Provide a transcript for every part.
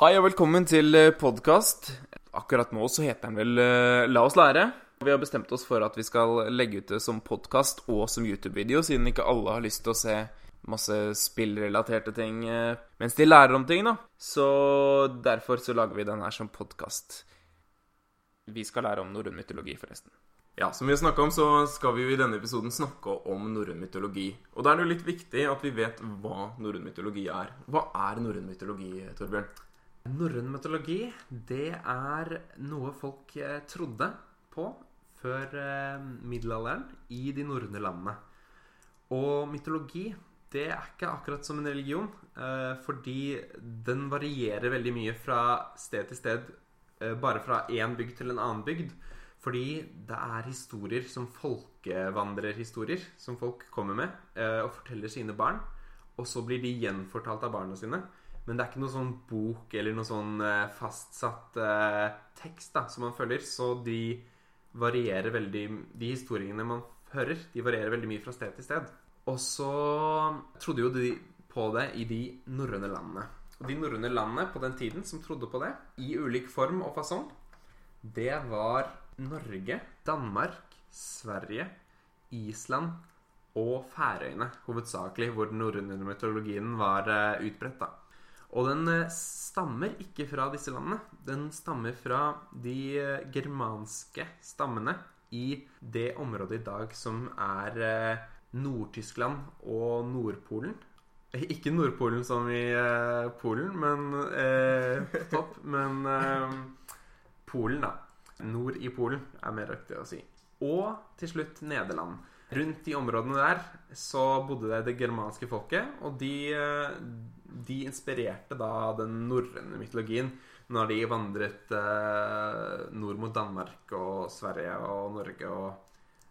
Hei og velkommen til podkast. Akkurat nå så heter den vel eh, La oss lære. Vi har bestemt oss for at vi skal legge ut det som podkast og som YouTube-video, siden ikke alle har lyst til å se masse spillrelaterte ting eh, mens de lærer om ting, da. Så derfor så lager vi den her som podkast. Vi skal lære om norrøn mytologi, forresten. Ja, som vi har snakka om, så skal vi jo i denne episoden snakke om norrøn mytologi. Og da er det jo litt viktig at vi vet hva norrøn mytologi er. Hva er norrøn mytologi, Torbjørn? Norrøn mytologi, det er noe folk eh, trodde på før eh, middelalderen i de norrøne landene. Og mytologi, det er ikke akkurat som en religion, eh, fordi den varierer veldig mye fra sted til sted, bare fra én bygd til en annen bygd. Fordi det er historier som folkevandrerhistorier som folk kommer med og forteller sine barn. Og så blir de gjenfortalt av barna sine. Men det er ikke noe sånn bok eller noe sånn eh, fastsatt eh, tekst da, som man følger. Så de varierer veldig De historiene man hører, de varierer veldig mye fra sted til sted. Og så trodde jo de på det i de norrøne landene. Og de norrøne landene på den tiden som trodde på det, i ulik form og fasong, det var Norge, Danmark, Sverige, Island og Færøyene hovedsakelig, hvor den norrøne mytologien var uh, utbredt. da. Og den uh, stammer ikke fra disse landene. Den stammer fra de uh, germanske stammene i det området i dag som er Nord-Tyskland og Nordpolen. Ikke Nordpolen som i Polen, men topp. Men Polen, da. Nord i Polen er mer riktig å si. Og til slutt Nederland. Rundt de områdene der så bodde det det germanske folket, og de, de inspirerte da den norrøne mytologien når de vandret eh, nord mot Danmark og Sverige og Norge og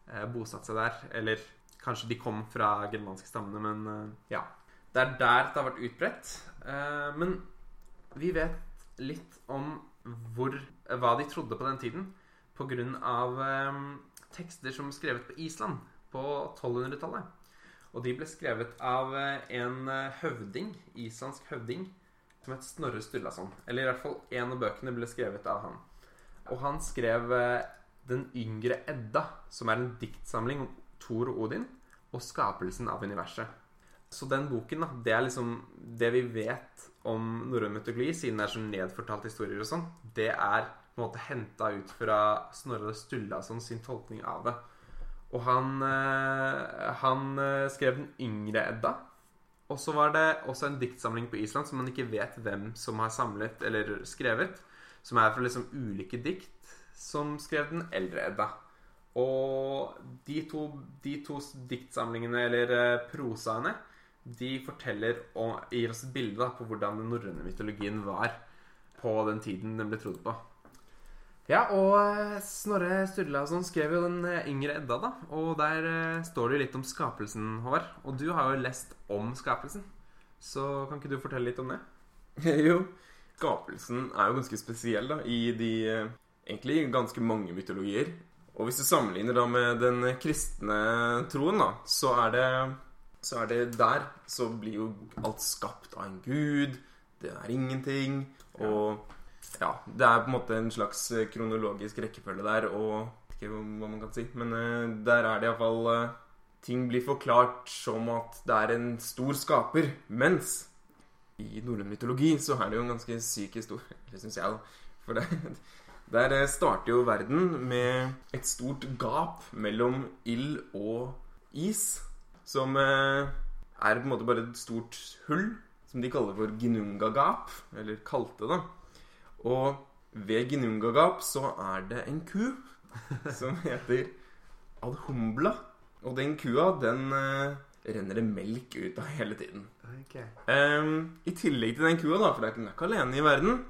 eh, bosatte seg der. Eller kanskje de kom fra germanske stammene, men eh, ja. Det er der det har vært utbredt. Eh, men vi vet litt om hvor, hva de trodde på den tiden pga. Eh, tekster som skrevet på Island på 1200-tallet. Og de ble skrevet av eh, en eh, høvding, islandsk høvding, som het Snorre Sturlason. Eller i hvert fall én av bøkene ble skrevet av han. Og han skrev eh, Den yngre Edda, som er en diktsamling om Thor og Odin og skapelsen av universet. Så den boken, da, det er liksom det vi vet om norrøn mytologi, siden det er så nedfortalt historier og sånn, det er på en måte henta ut fra Snorre Sturlason sin tolkning av det. Og han, eh, han eh, skrev Den yngre Edda. Og så var det også en diktsamling på Island som man ikke vet hvem som har samlet eller skrevet. Som er fra liksom ulike dikt som skrev Den eldre Edda. Og de to, de to diktsamlingene, eller eh, prosaene, de forteller og gir oss et bilde på hvordan den norrøne mytologien var på den tiden den ble trodd på. Ja, og eh, Snorre Sturlason skrev jo den eh, yngre Edda, da. Og der eh, står det jo litt om skapelsen, Håvard. Og du har jo lest om skapelsen. Så kan ikke du fortelle litt om det? jo. Skapelsen er jo ganske spesiell, da, i de egentlig ganske mange mytologier. Og hvis du sammenligner da med den kristne troen, da, så er det så er det der så blir jo alt skapt av en gud. Det er ingenting. Og ja, det er på en måte en slags kronologisk rekkefølge der, og ikke hva man kan si. Men uh, der er det iallfall uh, eh, Ting blir forklart som at det er en stor skaper. Mens i norrøn mytologi så er det jo en ganske syk historie, det syns jeg, da. For det, der eh, starter jo verden med et stort gap mellom ild og is. Som eh, er på en måte bare et stort hull, som de kaller for gnungagap Eller kalte det. Og ved ginungagap så er det en ku som heter adhumbla. Og den kua, den eh, renner det melk ut av hele tiden. Okay. Um, I tillegg til den kua, da, for den er ikke alene i verden,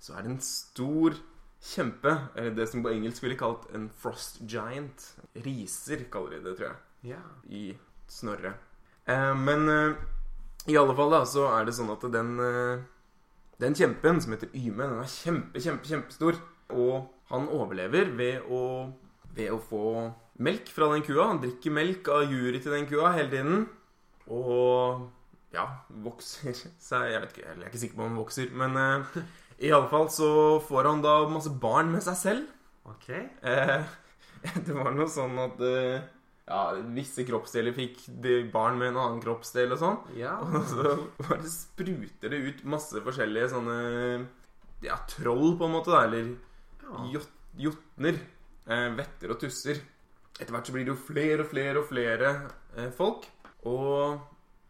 så er det en stor kjempe, eller det som på engelsk ville kalt en frost giant. Riser kaller de det, tror jeg. Yeah. I Snorre. Uh, men uh, i alle fall da, så er det sånn at den eh, Den kjempen, som heter Yme, den er kjempe, kjempe, kjempestor. Og han overlever ved å, ved å få melk fra den kua. Han drikker melk av juret til den kua hele tiden. Og ja, vokser seg Jeg vet ikke, jeg er ikke sikker på om han vokser, men i alle fall så får han da masse barn med seg selv. Ok. Eh, det var noe sånn at eh, ja, visse kroppsdeler fikk de barn med en annen kroppsdel og sånn. Ja. Og så bare spruter det ut masse forskjellige sånne ja, troll, på en måte, da. Eller Ja. jot, jotner. Eh, vetter og tusser. Etter hvert så blir det jo flere og flere og flere eh, folk. Og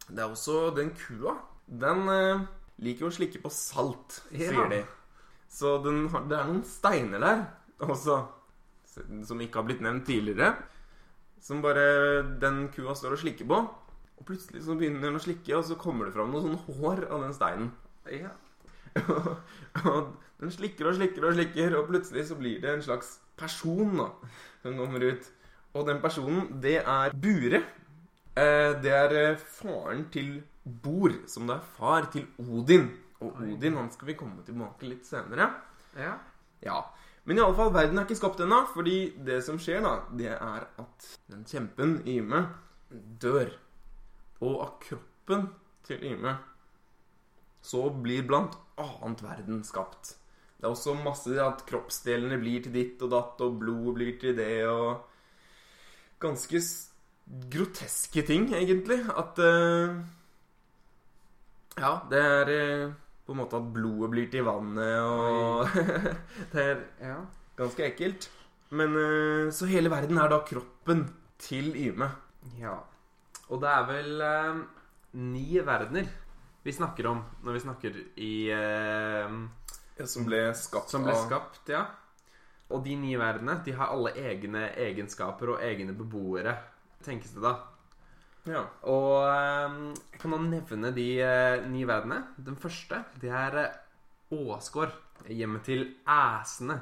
det er også den kua. Den eh, liker å slikke på salt, Ja. sier de. Så den, har- det er noen steiner der også, som ikke har blitt nevnt tidligere. Som bare den kua står og slikker på. Og plutselig så begynner den å slikke, og så kommer det fram noe sånn hår av den steinen. ja. og den slikker og slikker og slikker, og plutselig så blir det en slags person da, som kommer ut. Og den personen, det er Bure. Eh, det er eh, faren til Bor, som det er far til Odin. Og Odin han skal vi komme tilbake litt senere. Ja. Ja. Men i alle fall, verden er ikke skapt ennå, fordi det som skjer, da, det er at den kjempen, Yme, dør. Og av kroppen til Yme så blir blant annet verden skapt. Det er også masse at kroppsdelene blir til ditt og datt, og blodet blir til det, og Ganske groteske ting, egentlig. At uh... Ja, det er eh, på en måte at blodet blir til vannet, og Det er ja. ganske ekkelt. Men eh, Så hele verden er da kroppen til Yme. Ja. Og det er vel eh, ni verdener vi snakker om når vi snakker i eh, Som ble skapt Som ble skapt, ja. Og de ni verdenene de har alle egne egenskaper og egne beboere, tenkes det da. Ja. Og eh, jeg kan da nevne de eh, ni verdenene. Den første, det er eh, Åsgård. Hjemmet til æsene.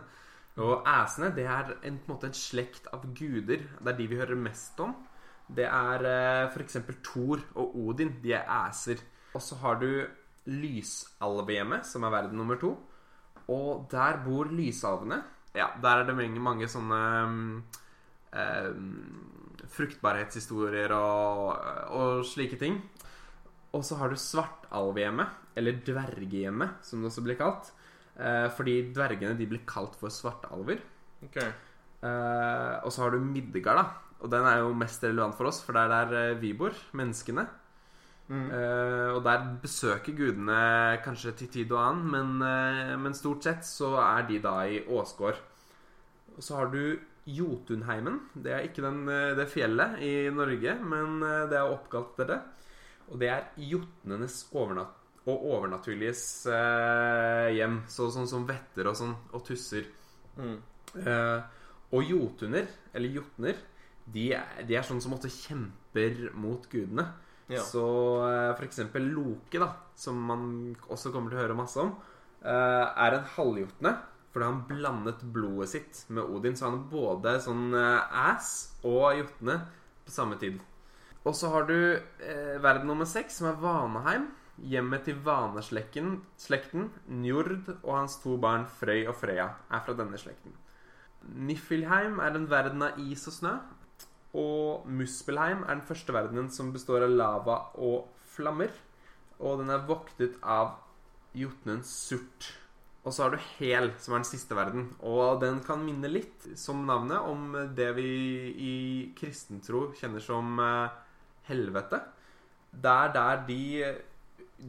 Og æsene, det er en, på en måte en slekt av guder. Det er de vi hører mest om. Det er eh, f.eks. Thor og Odin. De er æser. Og så har du Lysalvehjemmet, som er verden nummer to. Og der bor lysalvene. Ja, der er det mange, mange sånne um, fruktbarhetshistorier og, og slike ting. Og så har du svartalvehjemmet, eller dvergehjemmet, som det også blir kalt. Eh, fordi dvergene de blir kalt for svartalver. Okay. Eh, og så har du Midgard, da. Og den er jo mest relevant for oss, for det er der eh, vi bor. Menneskene. Mm. Eh, og der besøker gudene kanskje til tid og annen, men, eh, men stort sett så er de da i Åsgård. Og så har du Jotunheimen. Det er ikke den, eh, det fjellet i Norge, men eh, det er oppkalt etter det. Og det er jotnenes overnat og overnaturliges eh, hjem. Så, sånn som vetter og sånn, og tusser. Mm. Eh, og jotuner, eller jotner, de er, de er sånn som ofte kjemper mot gudene. Ja. Så eh, eksempel Loke, da, som man også kommer til å høre masse om, eh, er en halvjotne. Fordi han blandet blodet sitt med Odin. Så han er både sånn eh, ass og jotne på samme tid. Og så har du eh, verden nummer seks, som er Vanaheim. Hjemmet til vaneslekten, slekten, Njord og hans to barn Frøy og Frøya er fra denne slekten. Niflheim er en verden av is og snø. Og Muspelheim er den første verdenen som består av lava og flammer. Og den er voktet av jotnen Surt. Og så har du Hel, som er den siste verden. Og den kan minne litt, som navnet, om det vi i kristentro kjenner som eh, helvete. Det er der de,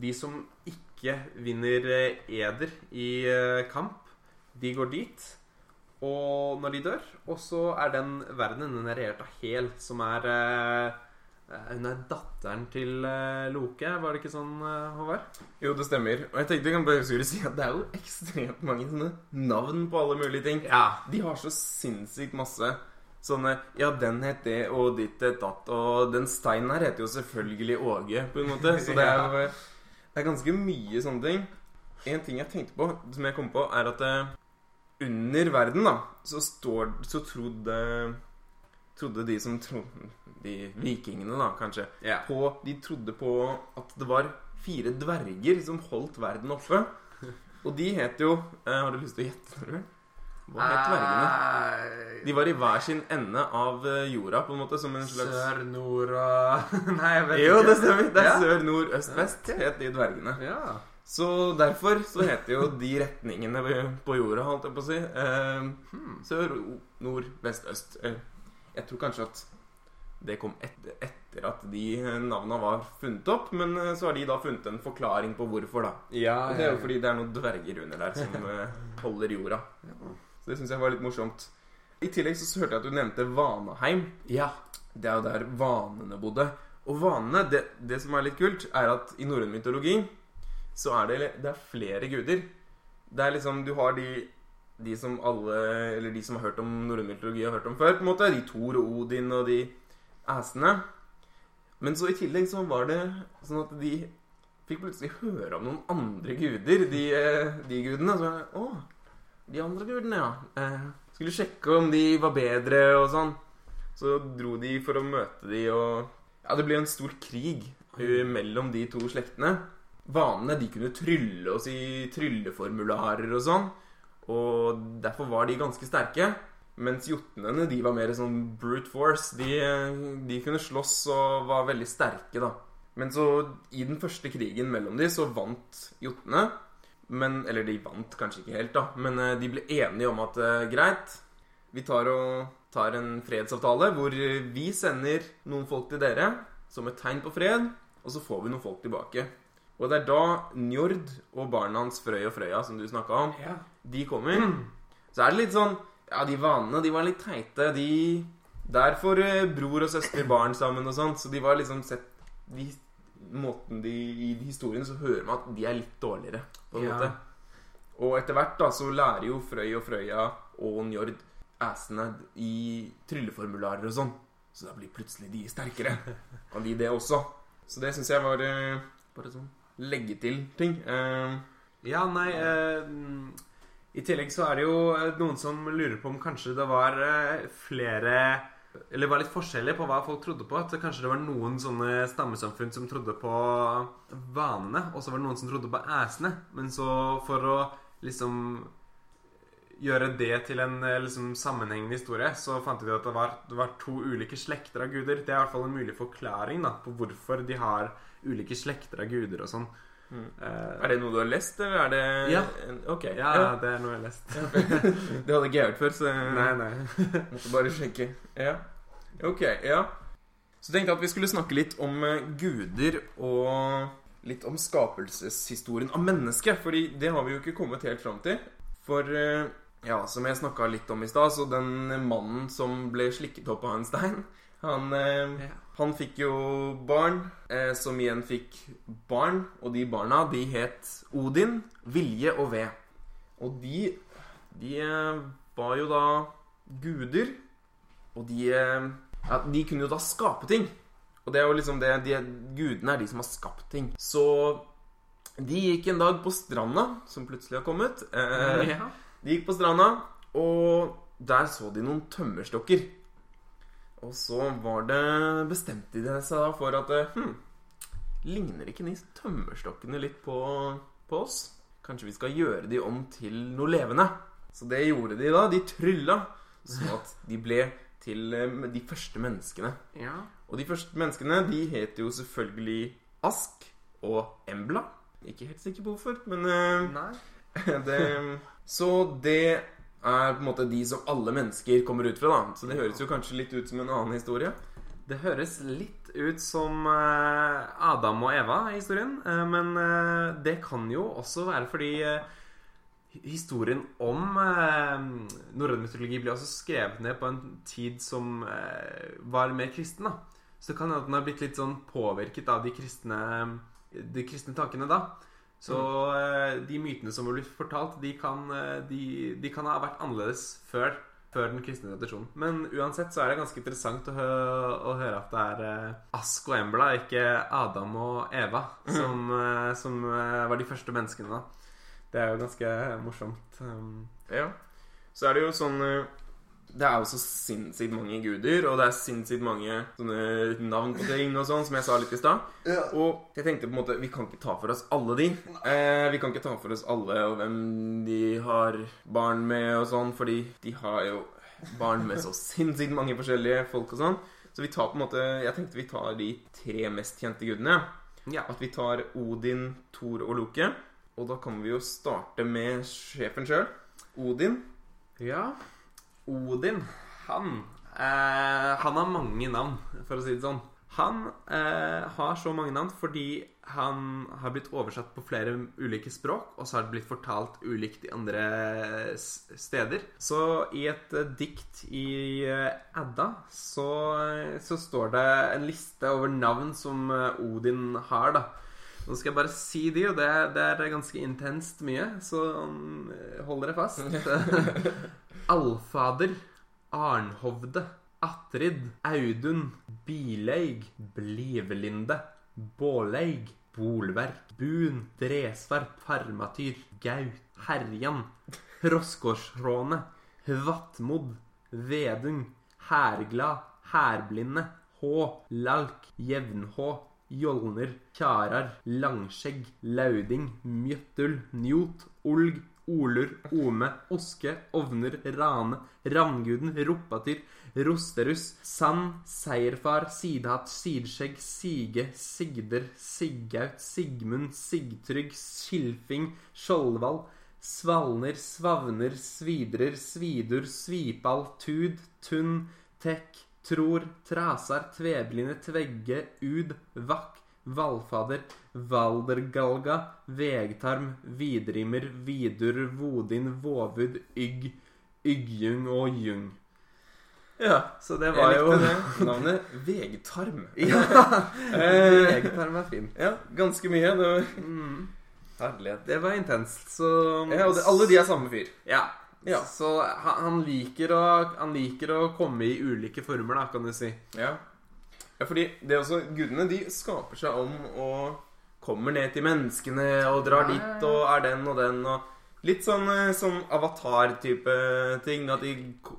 de som ikke vinner eh, eder i eh, kamp, de går dit. Og når de dør Og så er den verdenen den er regjert av Hel, som er Hun er datteren til eh, Loke, var det ikke sånn, eh, Håvard? Jo, det stemmer. Og jeg tenkte jeg kan bare skulle si at det er jo ekstremt mange sånne navn på alle mulige ting. Ja. De har så sinnssykt masse sånne Ja, den het det, og ditt het datt, og den steinen her heter jo selvfølgelig Åge, på en måte. Så det er Det er ganske mye sånne ting. En ting jeg tenkte på, som jeg kom på, er at eh, under verden, da, så står Så trodde Trodde de som trodde De vikingene, da, kanskje Yeah. på, De trodde på at det var fire dverger som holdt verden oppe. Og de het jo eh, Har du lyst til å gjette? tror? Hva het dvergene? dvergene? De var i hver sin ende av eh, jorda, på en måte, som en slags Sør, nord og Nei, jeg vet ikke. Jo, det stemmer. Det er Ja. sør, nord, øst, vest, het de dvergene. Ja. Så derfor så heter jo de retningene på jorda, holdt jeg på å si, eh, sør, nord, vest, øst. Eh, jeg tror kanskje at det kom etter, etter at de navnene var funnet opp, men eh, så har de da funnet en forklaring på hvorfor, da. Ja, Og det er jo fordi det er noen dverger under der som eh, holder jorda. Så det syns jeg var litt morsomt. I tillegg så hørte jeg at du nevnte Vanaheim. ja. Det er jo der vanene bodde. Og vanene, det, det som er litt kult, er at i norrøn mytologi så er det, det er flere guder. Det er liksom Du har de de som alle Eller de som har hørt om norrøn mytologi, har hørt om før. på en måte De Thor og Odin og de æsene. Men så i tillegg så var det sånn at de fikk plutselig høre om noen andre guder, de, eh, de gudene. Så jeg, Å, de andre gudene, ja. Eh, skulle sjekke om de var bedre og sånn. Så dro de for å møte de, og Ja, det ble en stor krig mellom de to slektene. Vanene de kunne trylle og si trylleformularer og sånn. Og derfor var de ganske sterke. Mens jotnene de var mer sånn brute force. De, de kunne slåss og var veldig sterke, da. Men så, i den første krigen mellom de, så vant jotnene. Men, eller de vant kanskje ikke helt, da. Men eh, de ble enige om at eh, greit, vi tar, og, tar en fredsavtale hvor vi sender noen folk til dere som et tegn på fred, og så får vi noen folk tilbake. Og det er da Njord og barna hans Frøy og Frøya, som du snakka om, ja. de kommer. Så er det litt sånn Ja, de vanene, de var litt teite. De Der får eh, bror og søster barn sammen og sånt, så de var liksom sett de, Måten de I historien så hører man at de er litt dårligere, på en Ja. måte. Og etter hvert da så lærer jo Frøy og Frøya og Njord æsene i trylleformularer og sånn. Så da blir plutselig de sterkere. Og de det også. Så det syns jeg var eh, bare sånn legge til ting. Uh, Ja, nei uh, I tillegg så er det jo eh, noen som lurer på om kanskje det var flere Eller var litt forskjellig på hva folk trodde på. At kanskje det var noen sånne stammesamfunn som trodde på vanene, og så var det noen som trodde på æsene. Men så for å liksom gjøre det til en liksom, sammenhengende historie, så fant de at det var, det var to ulike slekter av guder. Det er i hvert fall en mulig forklaring da, på hvorfor de har ulike slekter av guder og sånn. Mm. Eh, er det noe du har lest, eller er det Ja. Ok. ja, ja. det er noe jeg har lest. Det hadde ikke jeg hørt før, så Nei, nei. måtte bare sjekke. Ja. Ok, ja. Så tenkte jeg at vi skulle snakke litt om eh, guder og litt om skapelseshistorien av mennesket. Fordi det har vi jo ikke kommet helt fram til. For eh, ja, som jeg snakka litt om i stad, så den mannen som ble slikket opp av en stein, han, Ja. Han fikk jo barn, eh, som igjen fikk barn. Og de barna, de het Odin, Vilje og Ved. Og de, de eh, var jo da guder. Og de, eh, ja, de kunne jo da skape ting. Og det er jo liksom det de, Gudene er de som har skapt ting. Så de gikk en dag på stranda, som plutselig har kommet. Eh, Ja. de gikk på stranda, og der så de noen tømmerstokker. Og så var det bestemte de seg da for at eh, hm, Ligner ikke de tømmerstokkene litt på, på oss? Kanskje vi skal gjøre de om til noe levende? Så det gjorde de da. De trylla sånn at de ble til eh, de første menneskene. ja. Og de første menneskene de het jo selvfølgelig Ask og Embla. Ikke helt sikker på hvorfor, men eh, Nei. det, så det er på en måte de som alle mennesker kommer ut fra, da. Så det høres jo kanskje litt ut som en annen historie. Det høres litt ut som eh, Adam og Eva i historien, eh, men eh, det kan jo også være fordi historien om norrøn mytologi ble også skrevet ned på en tid som var mer kristen. da. Så det kan at den har blitt litt sånn påvirket av de kristne, de kristne tankene da. Så eh, de mytene som blir fortalt, de kan, eh, de, de kan ha vært annerledes før, før den kristne tradisjonen. Men uansett så er det ganske interessant å, hø å høre at det er eh, Ask og Embla, ikke Adam og Eva, som, eh, som eh, var de første menneskene. da. Det er jo ganske morsomt. Um, Ja. Så er det jo sånn Det er jo så sinnssykt mange guder, og det er sinnssykt mange sånne navn på ting og sånn, som jeg sa litt i stad. Og jeg tenkte på en måte Vi kan ikke ta for oss alle de. Eh, vi kan ikke ta for oss alle og hvem de har barn med og sånn, fordi de har jo barn med så sinnssykt mange forskjellige folk og sånn. Så vi tar på en måte Jeg tenkte vi tar de tre mest kjente gudene. ja. At vi tar Odin, Thor og Loke. Og da kan vi jo starte med sjefen sjøl. Odin. Ja, Odin, han eh, Han har mange navn, for å si det sånn. Han eh, har så mange navn fordi han har blitt oversatt på flere ulike språk, og så har det blitt fortalt ulikt i andre steder. Så i et eh, dikt i eh, Edda så, så står det en liste over navn som eh, Odin har, da. Nå skal jeg bare si de, og det, det er ganske intenst mye, så um, hold dere fast. Allfader, Arnhovde, Atrid, Audun, Bileig, Blivelinde, Båleig, Bolverk, Bun, Dresvarp, Farmatyr, Gaut, Herjan, Roskårsråne, Vatmod, Vedung, Hærglad, Hærblinde, Hå, Lalk, Jevnhå, Jolner, Kjarar, Langskjegg, Lauding, Mjøttul, Njot, Olg, Olur, Ome, Oske, Ovner, Rane, Ravnguden, Ropatyr, Rosterus, Sand, Seierfar, Sidehatt, Sidskjegg, Sige, Sigder, Siggaut, Sigmund, Sigtrygg, Skilfing, Skjoldvall, Svalner, Svavner, Svidrer, Svidur, Svipal, Tud, Tunn, Tek, Tror, Trasar, Tveblinde, Tvegge, Ud, Vakk, Valfader, Valdergalga, Vegtarm, Vidrimmer, Vidur, Vodin, Våvud, Ygg, Yggjung og Jung. Ja. Så det var jo det navnet. Vegtarm. Ja, Eh, Vegtarm er fin. ja, ganske mye. Det var Mm. Herlighet. Det var intenst, så Ja, og det, alle de er samme fyr. Ja. Ja. Så han, han, liker å, han liker å komme i ulike former, da, kan du si. Ja. Ja, fordi det er også Gudene de skaper seg om og kommer ned til menneskene og drar Ja, ja, ja. dit og er den og den og Litt sånn, eh, sånn avatar-type ting. At de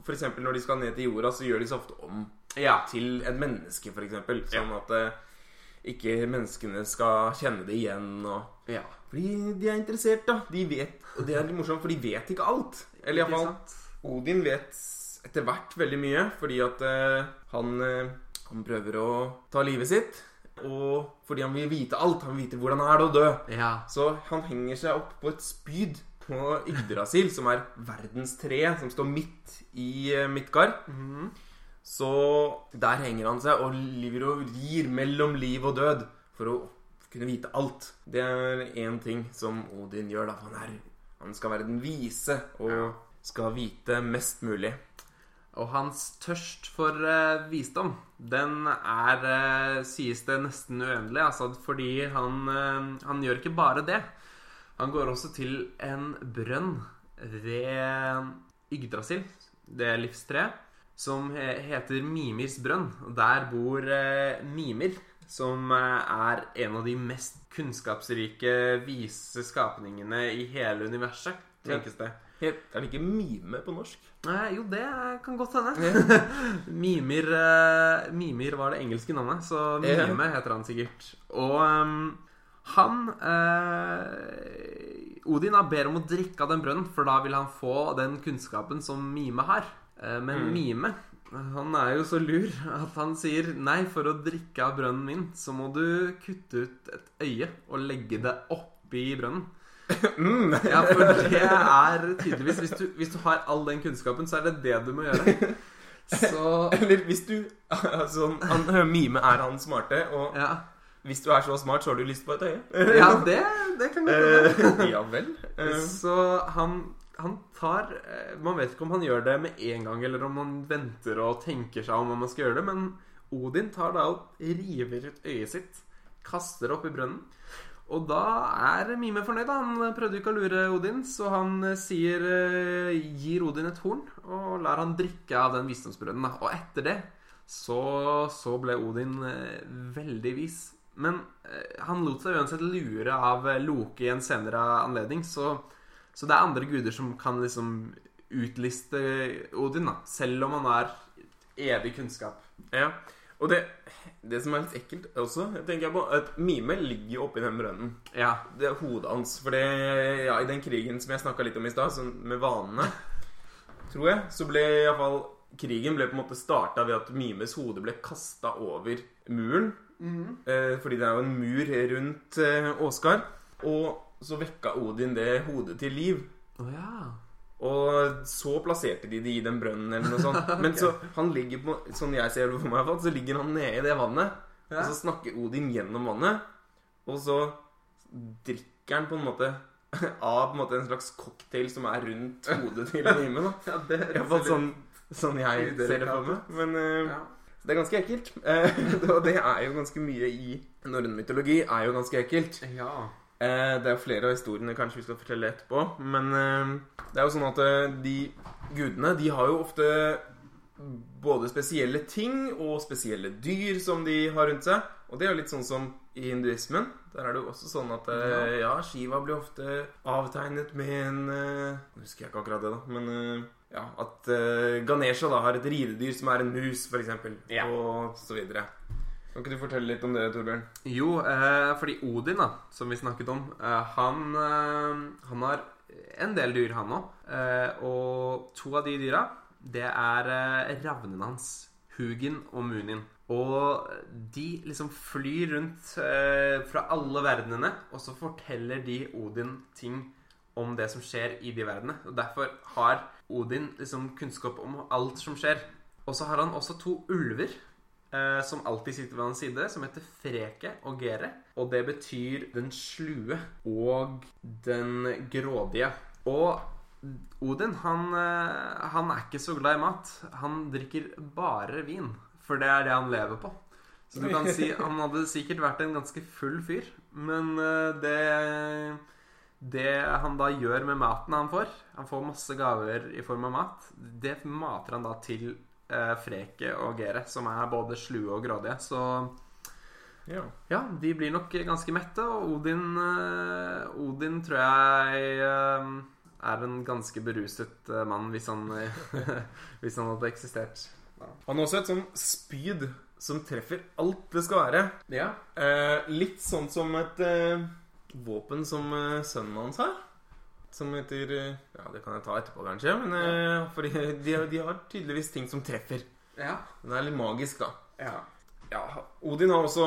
f.eks. når de skal ned til jorda, så gjør de seg ofte om Ja. til et menneske, f.eks. Sånn at eh, ikke menneskene skal kjenne det igjen. Og ja. fordi de er interessert, da. De vet, og det er litt morsomt, for de vet ikke alt. Eller iallfall? Odin vet etter hvert veldig mye, fordi at uh, han, eh, han prøver å ta livet sitt. Og fordi han vil vite alt. Han vil vite hvordan det er å dø. Ja. Så han henger seg opp på et spyd på Yggdrasil, som er verdens tre, som står midt i Midtgard. Mm -hmm. Så der henger han seg og liver og rir mellom liv og død for å kunne vite alt. Det er én ting som Odin gjør. da Han, er, han skal være den vise og skal vite mest mulig. Og hans tørst for uh, visdom, den er, uh, sies det, nesten uendelig. Altså, fordi han, uh, han gjør ikke bare det. Han går også til en brønn ved Yggdrasil, det livstreet, som he- heter Mimirs brønn. Der bor Mimir, som er en av de mest kunnskapsrike, vise skapningene i hele universet, tenkes det. Helt, er det ikke mime på norsk? Eh, jo, det kan godt hende. Mimir, eh, Mimir var det engelske navnet, så Mime heter han sikkert. Og um, han eh, Odin ber om å drikke av den brønnen, for da vil han få den kunnskapen som Mime har. Eh, men Mm. Mime han er jo så lur at han sier nei, for å drikke av brønnen min, så må du kutte ut et øye og legge det oppi brønnen. Mm. Ja, for det er tydeligvis hvis du, hvis du har all den kunnskapen, så er det det du må gjøre. Så Eller hvis du altså, han, Mime er han smarte, og Ja, hvis du er så smart, så har du lyst på et øye. ja det, det kan godt hende. Eh, ja vel. Eh, Så han, han tar eh, Man vet ikke om han gjør det med en gang, eller om han venter og tenker seg om hva han skal gjøre det, men Odin tar da og river ut øyet sitt, kaster det opp i brønnen. Og da er Mime fornøyd. Han prøvde ikke å lure Odin, så han eh, sier eh, gir Odin et horn og lar han drikke av den visdomsbrønnen. Og etter det så, så ble Odin eh, veldig vis. Men han lot seg uansett lure av Loke i en senere anledning, så, så det er andre guder som kan liksom utliste Odin, da. Selv om han har evig kunnskap. ja. Og det, det som er litt ekkelt også, tenker jeg på, at Mime ligger jo oppi den brønnen. Ja. Det er hodet hans. For ja, i den krigen som jeg snakka litt om i stad, med vanene, tror jeg, så ble iallfall Krigen ble på en måte starta ved at Mimes hode ble kasta over muren. Eh, fordi det er jo en mur rundt eh, Åsgard. Og så vekka Odin det hodet til liv. Oh, ja. Og så plasserte de det i den brønnen eller noe sånt. Men så han ligger på Sånn jeg ser det for meg, så ligger han nede i det vannet. Ja. Og så snakker Odin gjennom vannet. Og så drikker han på en måte av på en, måte en slags cocktail som er rundt hodet til Nime. ja det I hvert fall sånn, sånn jeg ser det for meg. Men uh, Ja. det er ganske ekkelt. Og det er jo ganske mye i norrøn mytologi. er jo ganske ekkelt. ja. Eh, det er jo flere av historiene kanskje vi skal fortelle etterpå. Men eh, det er jo sånn at eh, de gudene de har jo ofte både spesielle ting og spesielle dyr som de har rundt seg. Og det er jo litt sånn som i hinduismen. Der er det jo også sånn at eh, ja, Shiva blir ofte avtegnet med en Nå husker jeg ikke akkurat det, da. Men ja, at Ganesha da har et ridedyr som er en mus, f.eks. Ja. Og så videre. Kan ikke du fortelle litt om det, Torbjørn? Jo, eh, fordi Odin, da, som vi snakket om, eh, han, eh, han har en del dyr, han òg. Eh, og to av de dyra, det er eh, ravnene hans. Hugin og Munin. Og de liksom flyr rundt eh, fra alle verdenene, og så forteller de Odin ting om det som skjer i de verdenene. Og derfor har Odin liksom kunnskap om alt som skjer. Og så har han også to ulver eh, som alltid sitter ved hans side, som heter Freke og Gere. Og det betyr den slue og den grådige. Og Odin, han, eh, han er ikke så glad i mat. Han drikker bare vin, for det er det han lever på. Så du kan si han hadde sikkert vært en ganske full fyr, men eh, det det han da gjør med maten han får Han får masse gaver i form av mat. Det mater han da til Freke og Gere, som er både slue og grådige. Så Ja. ja, de blir nok ganske mette. Og Odin eh, Odin tror jeg eh, er en ganske beruset eh, mann, hvis han, hvis han hadde eksistert. Han har også et sånn spyd som treffer alt det skal være. Ja. Eh, litt sånn som et eh, våpen som eh, sønnen hans har. Som heter eh, Ja, det kan jeg ta etterpå, kanskje. Men eh, fordi de, de har tydeligvis ting som treffer. Ja. Det er litt magisk, da. ja. Ja, Odin har også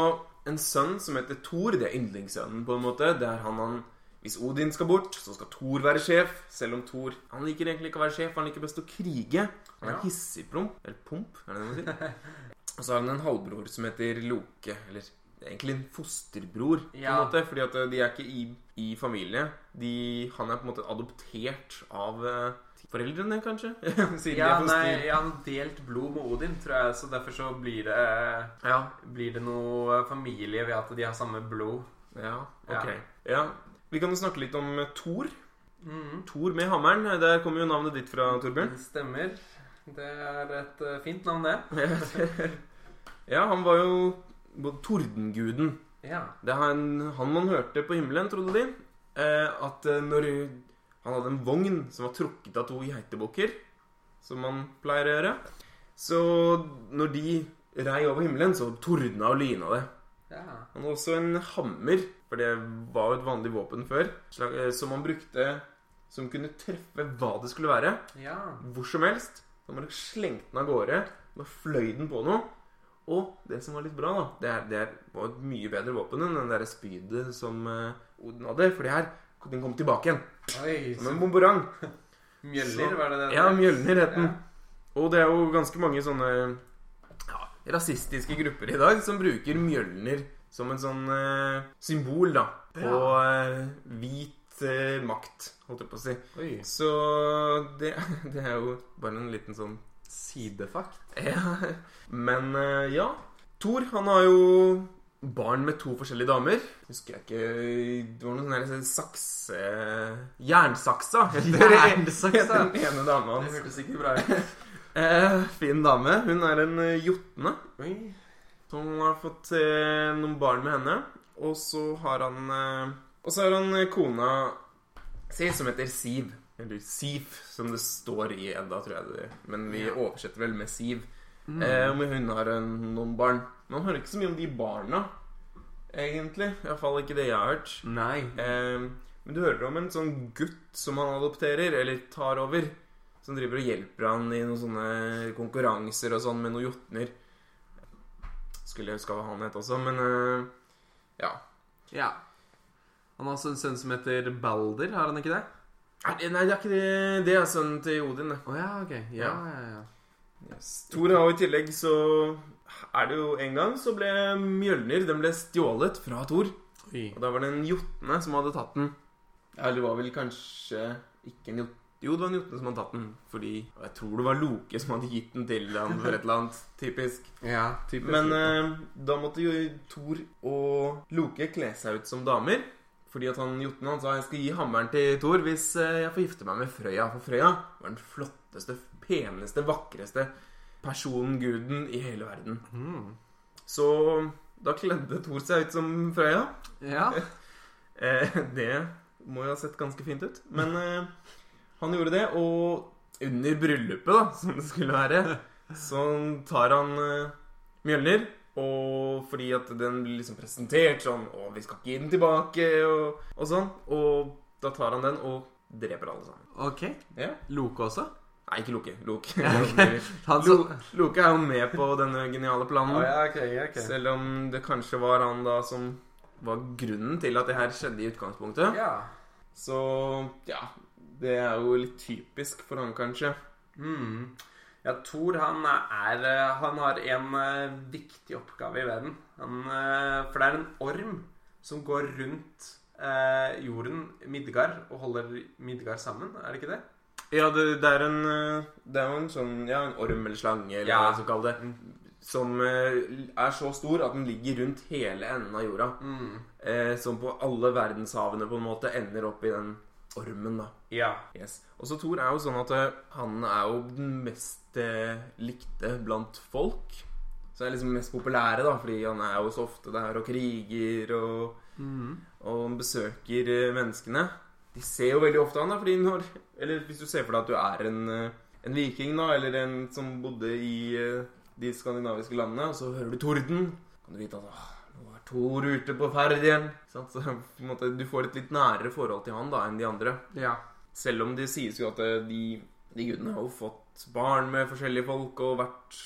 en sønn som heter Thor. Det er yndlingssønnen, på en måte. Det er han han Hvis Odin skal bort, så skal Thor være sjef. Selv om Thor Han liker egentlig ikke å være sjef, han liker best å krige. Han er Ja. hissigpromp. Eller pomp, er det det man sier? Og så har han en halvbror som heter Loke. Eller egentlig en fosterbror, på en måte. Fordi at de er ikke i, i familie. De, han er på en måte adoptert av eh, foreldrene, kanskje? Siden Ja, de nei, jeg har delt blod med Odin, tror jeg, så derfor så blir det Ja. Blir det noe familie ved at de har samme blod. ja, Ja. ok. Ja. Vi kan jo snakke litt om eh, Thor. Mm. Thor med hammeren. Der kommer jo navnet ditt fra, Torbjørn. Det stemmer. Det er et eh, fint navn, det. ja, han var jo tordenguden. Ja. Det er han, han man hørte på himmelen, trodde de. Eh, at eh, når han hadde en vogn som var trukket av to geitebukker, som man pleier å gjøre Så når de rei over himmelen, så tordna og lyna det. ja. Han hadde også en hammer, for det var jo et vanlig våpen før, eh, som han brukte som kunne treffe hva det skulle være. Ja. hvor som helst. Da bare slengte den av gårde. Da fløy den på noe. Og det som var litt bra, da Det, er, det er, var et mye bedre våpen enn den der spydet som uh, Odin hadde. For det her den kom tilbake igjen. Oi, Som en bomberang. Mjølner, var det det? Ja, Mjølner het den. Ja. Og det er jo ganske mange sånne ja, rasistiske grupper i dag som bruker Mjølner som en sånn uh, symbol, da. På uh, hvit makt, holdt jeg på å si. Oi. Så det, det er jo bare en liten sånn Sidefakt. Ja, men eh, ja. Thor, han har jo barn med to forskjellige damer. Husker jeg ikke Det var noe sånn sakse Jernsaksa heter Jernsaksa? den ene dama Det hans. hørtes ikke bra ut. Eh, fin dame. Hun er en eh, jotne. Oi. Så han har fått eh, noen barn med henne. Og så har han eh, Og så har han eh, kona si som heter Siv. Eller Sif, som det står i Edda, tror jeg det Men vi oversetter vel med Siv. Mm. Eh, men hun har en, noen barn. Man hører ikke så mye om de barna, egentlig. Iallfall ikke det jeg har hørt. Nei. Eh, men du hører om en sånn gutt som han adopterer, eller tar over. Som driver og hjelper han i noen sånne konkurranser og sånn med noen jotner. Skulle jeg huske hva han het også, men eh, ja. Ja. Han har også en sønn som heter Balder, har han ikke det? Det- Nei, det er ikke det. Det er sønnen til Odin. Å ja, ok. Ja, ja, ja. Yes. Thor har i tillegg så er det jo en gang så ble Mjølner Den ble stjålet fra Thor. Oi. Og da var det en jotne som hadde tatt den. Eller det var vel kanskje ikke en jotne Jo, det var en jotne som hadde tatt den. Fordi og Jeg tror det var Loke som hadde gitt den til han for et eller annet. Typisk. Ja, typisk. Men eh, da måtte jo Thor og Loke kle seg ut som damer. Fordi at han jotnen han sa jeg skal gi hammeren til Thor hvis eh, jeg får gifte meg med Frøya. For Frøya var den flotteste, peneste, vakreste personen, guden, i hele verden. Mm. Så da kledde Thor seg ut som Frøya. Ja. Eh, det må jo ha sett ganske fint ut. Men eh, han gjorde det, og under bryllupet, da, som det skulle være, så tar han Mjølner. Og fordi at den blir liksom presentert sånn Å, vi skal ikke gi den tilbake, og, og sånn. Og da tar han den og dreper alle sammen. Ok. Ja. Loke også? Nei, ikke Loke. Loke. Okay. Lo, Loke er jo med på denne geniale planen. ja, ok, ok. Selv om det kanskje var han da som var grunnen til at det her skjedde i utgangspunktet. Ja. Så ja, det er jo litt typisk for han, kanskje. Mm. Ja, Thor han er Han har en eh, viktig oppgave i verden. Han, eh, for det er en orm som går rundt eh, jorden, Midgard, og holder Midgard sammen. Er det ikke det? Ja, det, det er en eh, Det er jo en sånn Ja, en orm eller slange, eller Ja. hva man skal kalle det. Som eh, er så stor at den ligger rundt hele enden av jorda. Mm. Eh, som på alle verdenshavene på en måte ender opp i den ormen, da. Ja. Yes. Og så Thor er jo sånn at eh, han er jo den mest eh, likte blant folk. Så er liksom mest populære, da, fordi han er jo så ofte der og kriger og, Mm. og besøker eh, menneskene. De ser jo veldig ofte han, da, fordi når Eller hvis du ser for deg at du er en, en viking, da, eller en som bodde i de skandinaviske landene, og så hører du torden, kan du vite at åh, nå ruter på ferd igjen. Sant? Så på en måte, du får et litt nærere forhold til han da enn de andre. Ja. Selv om det sies jo at eh, de, de gudene har jo fått barn med forskjellige folk og vært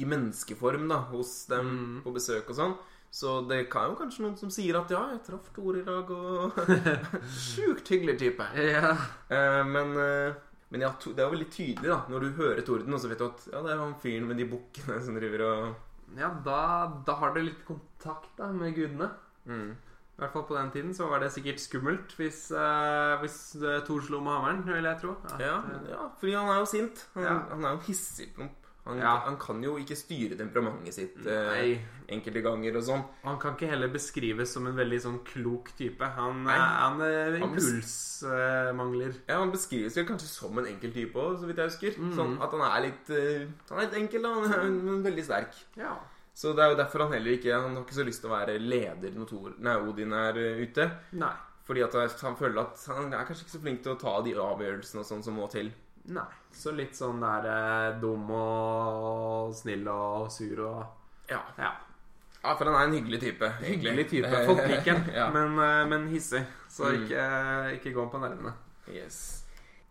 i menneskeform da, hos dem Mm. på besøk og sånn. Så det kan jo kanskje noen som sier at ja, jeg traff Thor i dag, og Sjukt hyggelig type. ja. Eh, men eh, men ja, to- det er jo veldig tydelig da når du hører torden, og så vet du at ja, det er han fyren med de bukkene som driver og Ja, da, da har du litt kontakt da med gudene. mm. I hvert fall på den tiden så var det sikkert skummelt hvis, uh, hvis eh, Thor slo med hammeren, vil jeg tro. At, ja, eh, ja, fordi han er jo sint. Han, Ja. han er jo hissigplump. Han, Ja. han kan jo ikke styre temperamentet sitt Uh, Nei. Enkelte ganger og sånn. Han kan ikke heller beskrives som en veldig sånn klok type. Han, Nei. er- han er Han impulsmangler. Ja, Han beskrives vel kanskje som en enkel type òg, så vidt jeg husker. Mm. Sånn At han er litt eh, Han er litt enkel, da. Han men veldig sterk. Ja. Så det er jo derfor han heller ikke Han har ikke så lyst til å være leder når Thor, nei, Odin er eh, ute. Nei. Fordi at han føler at han er kanskje ikke så flink til å ta de avgjørelsene og sånn som må til. Nei. Så litt sånn der eh, dum og snill og sur og Ja, Ja. Ja for han er en hyggelig type. egentlig. Hyggelig type. Folk liker han, ja. men, eh, men hissig. Så Mm. ikke, ikke gå på nervene. Yes.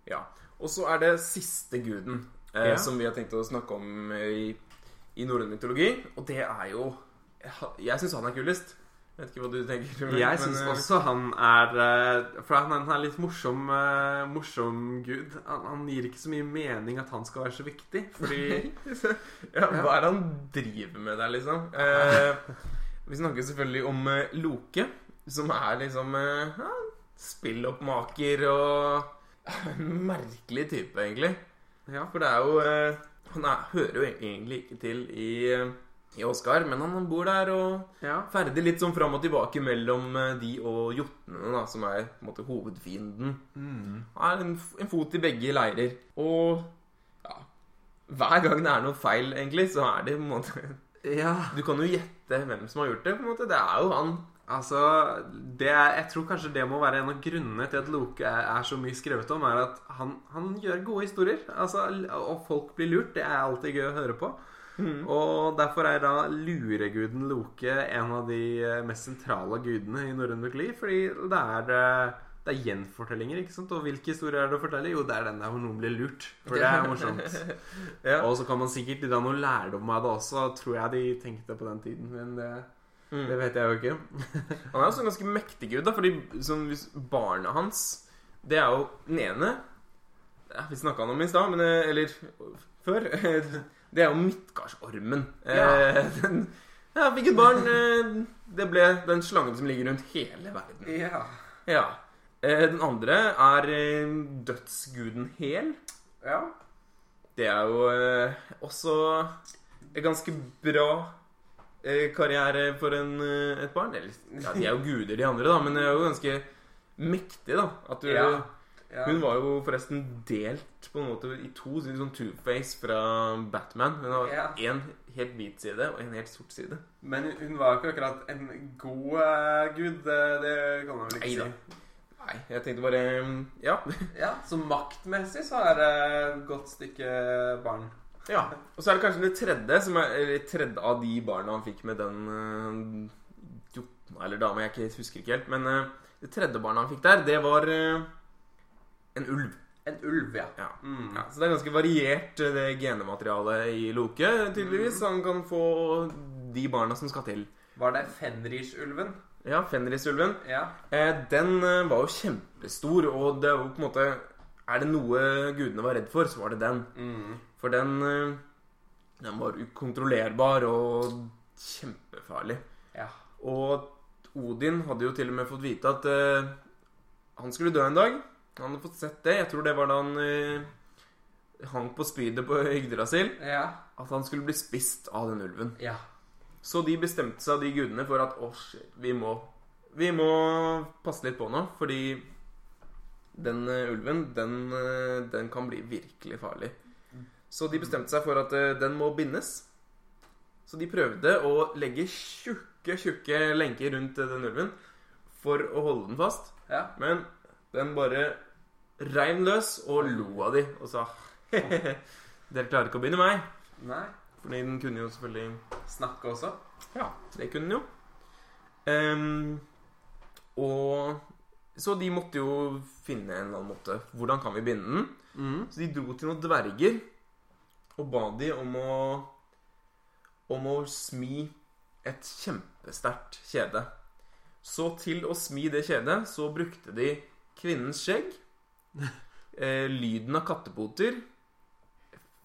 Ja. Og så er det siste guden eh, Ja. som vi har tenkt å snakke om i, i norrøn mytologi. Og det er jo Jeg syns han er kulest. Vet ikke hva du tenker. men- Jeg syns eh, også han er eh, For han er en litt morsom, eh, morsom gud. Han, han gir ikke så mye mening at han skal være så viktig. Fordi ja, hva er det han driver med der, liksom? Eh, vi snakker selvfølgelig om Loke, som er liksom eh, spilloppmaker og en merkelig type, egentlig. Ja. For det er jo eh, Han er, hører jo egentlig ikke til i, i Oscar, men han, bor der og ja. ferder litt sånn fram og tilbake mellom eh, de og jotnene, da, som er på en måte hovedfienden. Mm. Han er en, en fot i begge leirer. Og ja Hver gang det er noe feil, egentlig, så er det på en måte ja. Du kan jo gjette hvem som har gjort det. på en måte Det er jo han. Altså, det er, Jeg tror kanskje det må være en av grunnene til at Loke er, er så mye skrevet om, er at han, han gjør gode historier. Altså, Og folk blir lurt. Det er alltid gøy å høre på. Og derfor er da lureguden Loke en av de eh, mest sentrale gudene i norrøn mytologi. Fordi det er, eh, det er gjenfortellinger, ikke sant? Og hvilke historier er det å fortelle? Jo, det er den der hvor noen blir lurt. For det er morsomt. Ja. Og så kan man sikkert dra noe lærdom av det også, tror jeg de tenkte på den tiden. Men det Mm. Det vet jeg jo ikke. Han er også en ganske mektig gud, da, fordi barna hans Det er jo den ene ja, Vi snakka om i stad, eh, Eller før. Det er jo Midtgardsormen. Ja. Eh, den, ja, fikk et barn. eh, Det ble den slangen som ligger rundt hele verden. Ja. Ja. Eh, Den andre er dødsguden Hel. ja. Det er jo også en ganske bra karriere for en, et barn. Eller, ja, de er jo guder, de andre, da, men det er jo ganske mektig, da. At du, Ja. Ja. Hun var jo forresten delt på en måte i to, sånn Two-Face fra Batman. Hun har Ja. én helt hvit side og en helt sort side. Men hun var ikke akkurat en god uh, gud. Det, det kan man vel ikke Neida. si. Nei, jeg tenkte bare Ja. Ja, Så maktmessig så er det et godt stykke barn. ja. Og så er det kanskje det tredje, som er eller tredje av de barna han fikk med den uh, jotna eller dama, jeg husker ikke helt. Men uh, det tredje barnet han fikk der, det var eh, en ulv. En ulv, ja. Ja. Mm. Ja, så det er ganske variert, eh, det genematerialet i Loke, tydeligvis. Mm. han kan få de barna som skal til. Var det Fenrisulven? Ja, Fenrisulven. Ja. Eh, den eh, var jo kjempestor, og det er jo på en måte Er det noe gudene var redd for, så var det den. Mm. For den eh, Den var ukontrollerbar og kjempefarlig. Ja. Og Odin hadde jo til og med fått vite at eh, han skulle dø en dag. Han hadde fått sett det. Jeg tror det var da han eh, hang på spydet på Yggdrasil. Ja. At han skulle bli spist av den ulven. Ja. Så de bestemte seg, de gudene, for at å, shit, vi må Vi må passe litt på nå, fordi den eh, ulven, den, eh, den kan bli virkelig farlig. Så de bestemte seg for at eh, den må bindes. Så de prøvde å legge tjukke, tjukke lenker rundt eh, den ulven for å holde den fast. Ja. Men den bare reiv løs og lo av de og sa Dere klarer ikke å binde meg. Nei. Fordi den kunne jo selvfølgelig Snakke også? ja, det kunne den jo. Um, og Så de måtte jo finne en eller annen måte. Hvordan kan vi binde den? Mm. Så de dro til noen dverger og ba de om å Om å smi et kjempesterkt kjede. Så til å smi det kjedet så brukte de kvinnens skjegg, eh, lyden av kattepoter,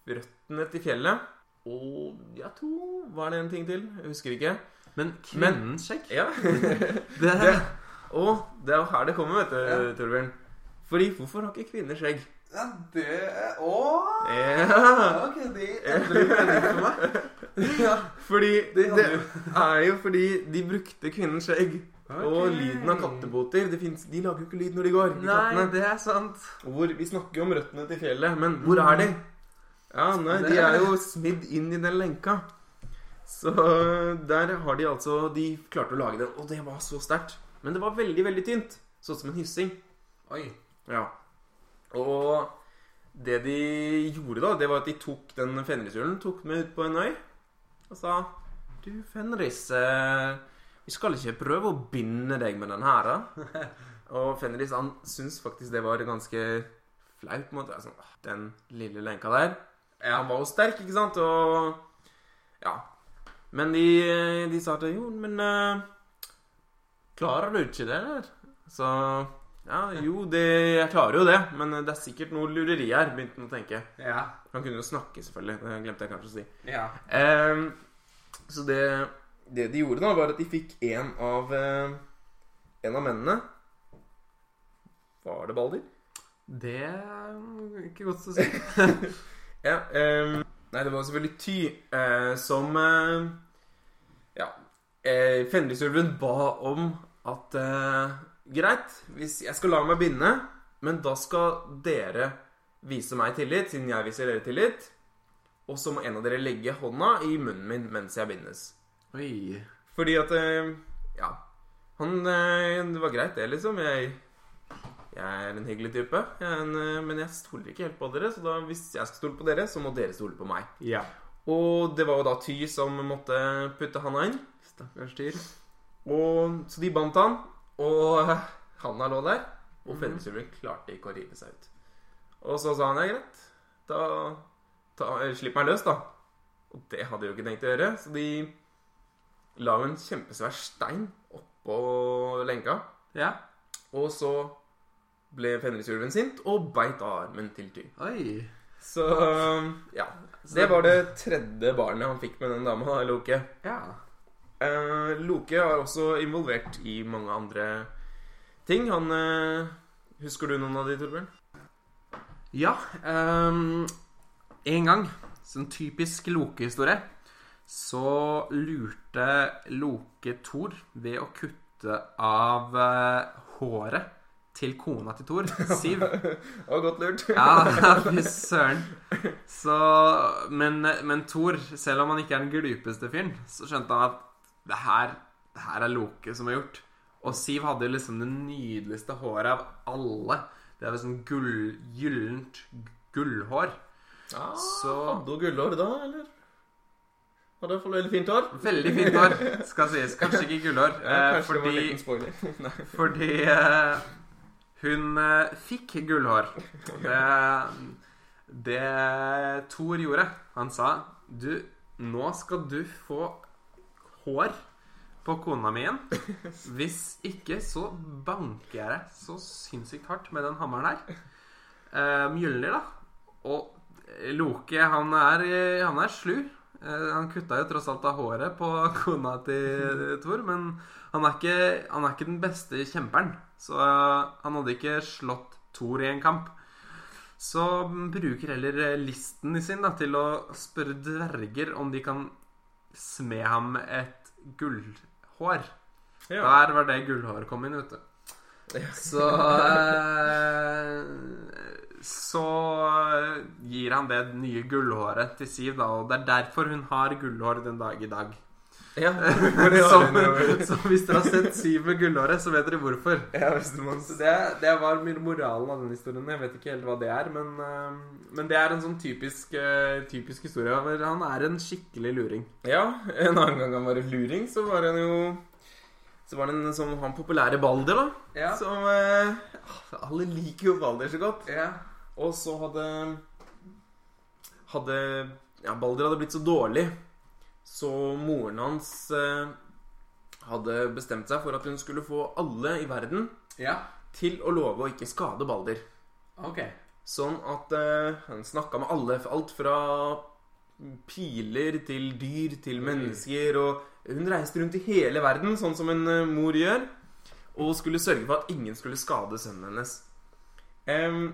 røttene til fjellet og jeg tror Var det en ting til? Jeg husker ikke. Men kvinnens skjegg? Ja. Det, det, og det er her det kommer, vet du, Ja. Torbjørn. Fordi hvorfor har ikke kvinner skjegg? ja, det Å! Ja. Ok, de endrer mening for meg. Ja. Fordi Det det, er jo fordi de brukte kvinnens skjegg. Og lyden av katteboter Det finnes, de lager jo ikke lyd når de går. De Nei, kattene. det er sant. Hvor, vi snakker jo om røttene til fjellet, men hvor er de? Ja, nei, De er jo smidd inn i den lenka. Så der har de altså De klarte å lage den, og det var så sterkt. Men det var veldig, veldig tynt. Sånn som en hyssing. Oi. Ja. Og det de gjorde da, det var at de tok den fenrishjulen, tok med ut på en øy, og sa Du, Fenris, eh, vi skal ikke prøve å binde deg med den her, da? og Fenris han syntes faktisk det var ganske flaut. på en måte. Altså, den lille lenka der. Ja. Han var jo sterk, ikke sant? Og Ja. Men de, de sa til Jo, men uh, Klarer du ikke det, eller? Så Ja, jo, det, jeg klarer jo det, men det er sikkert noe lureri her, begynte han å tenke. Ja. Han kunne jo snakke, selvfølgelig. Det glemte jeg kanskje å si. Ja. Um, så det, det de gjorde, da, var at de fikk en av eh, En av mennene Var det Balder? Det er ikke godt å si. Ja. ehm, nei, det var selvfølgelig Ty eh, som eh, Ja. Eh, Fenrisulven ba om at eh, Greit, hvis jeg skal la meg binde, men da skal dere vise meg tillit, siden jeg viser dere tillit. Og så må en av dere legge hånda i munnen min mens jeg bindes. Oi. Fordi at eh, Ja. Han eh, Det var greit, det, liksom. Jeg, jeg er en hyggelig type. Jeg en, eh, men jeg stoler ikke helt på dere, så da, hvis jeg skal stole på dere, så må dere stole på meg. Ja. Og det var jo da Ty som måtte putte handa inn. Stakkars Tyr. Og, så de bandt han, og handa lå der. Og Mhm. Fenrisulven klarte ikke å rive seg ut. Og så sa han ja, greit. Da ta, Slipp meg løs, da. Og det hadde de jo ikke tenkt å gjøre, så de la hun en kjempesvær stein oppå lenka. Ja. Og så ble Fenrisulven sint og beit av armen til Tyr. Oi. Så ja. Det var det tredje barnet han fikk med den dama, Loke. Ja. Eh, Loke er også involvert i mange andre ting. Han eh, Husker du noen av de, Torbjørn? Ja. Um, en gang, sånn typisk Loke-historie, så lurte Loke Thor ved å kutte av eh, håret til kona til Thor, Siv. Det var godt lurt. Ja, fy søren. Så Men, men Thor, selv om han ikke er den glupeste fyren, så skjønte han at det her, det her er Loke som har gjort. Og Siv hadde jo liksom det nydeligste håret av alle. Det er jo sånn gull, gyllent gullhår. Ah, Så- Hadde hun gullhår da, eller? Hadde iallfall veldig fint hår. Veldig fint hår, skal sies. Kanskje ikke gullhår. Ja, eh, kanskje det var en fordi liten fordi uh, hun uh, fikk gullhår. Det, det Thor gjorde Han sa Du, nå skal du få hår på kona mi igjen. Hvis ikke, så banker jeg deg så sinnssykt hardt med den hammeren her. Uh, Mjølner, da. Og Loke, han er, han er slu. Eh, Han kutta jo tross alt av håret på kona til Thor, men han er ikke, han er ikke den beste kjemperen. Så eh, han hadde ikke slått Thor i en kamp. Så bruker heller eh, listen sin da, til å spørre dverger om de kan sme ham et gullhår. Ja. Der var det gullhår kom inn, vet du. Så eh, Så gir han det nye gullhåret til Siv, da, og det er derfor hun har gullhår den dag i dag. Ja, som, så hvis dere har sett Siv med gullhåret, så vet dere hvorfor. Ja, det, det var moralen av den historien. Jeg vet ikke helt hva det er, men, eh, men det er en sånn typisk, eh, typisk historie. Han er en skikkelig luring. Ja, en annen gang han var en luring, så var han jo Så var det en sånn han populære Balder, da. Ja. Som eh, Alle liker jo Balder så godt. Ja. Og så hadde Hadde Ja, Balder hadde blitt så dårlig, så moren hans eh, hadde bestemt seg for at hun skulle få alle i verden ja. til å love å ikke skade Balder. Ok. Sånn at eh, han snakka med alle. Alt fra piler til dyr til mennesker. Og hun reiste rundt i hele verden, sånn som en eh, mor gjør. Og skulle sørge for at ingen skulle skade sønnen hennes. Em,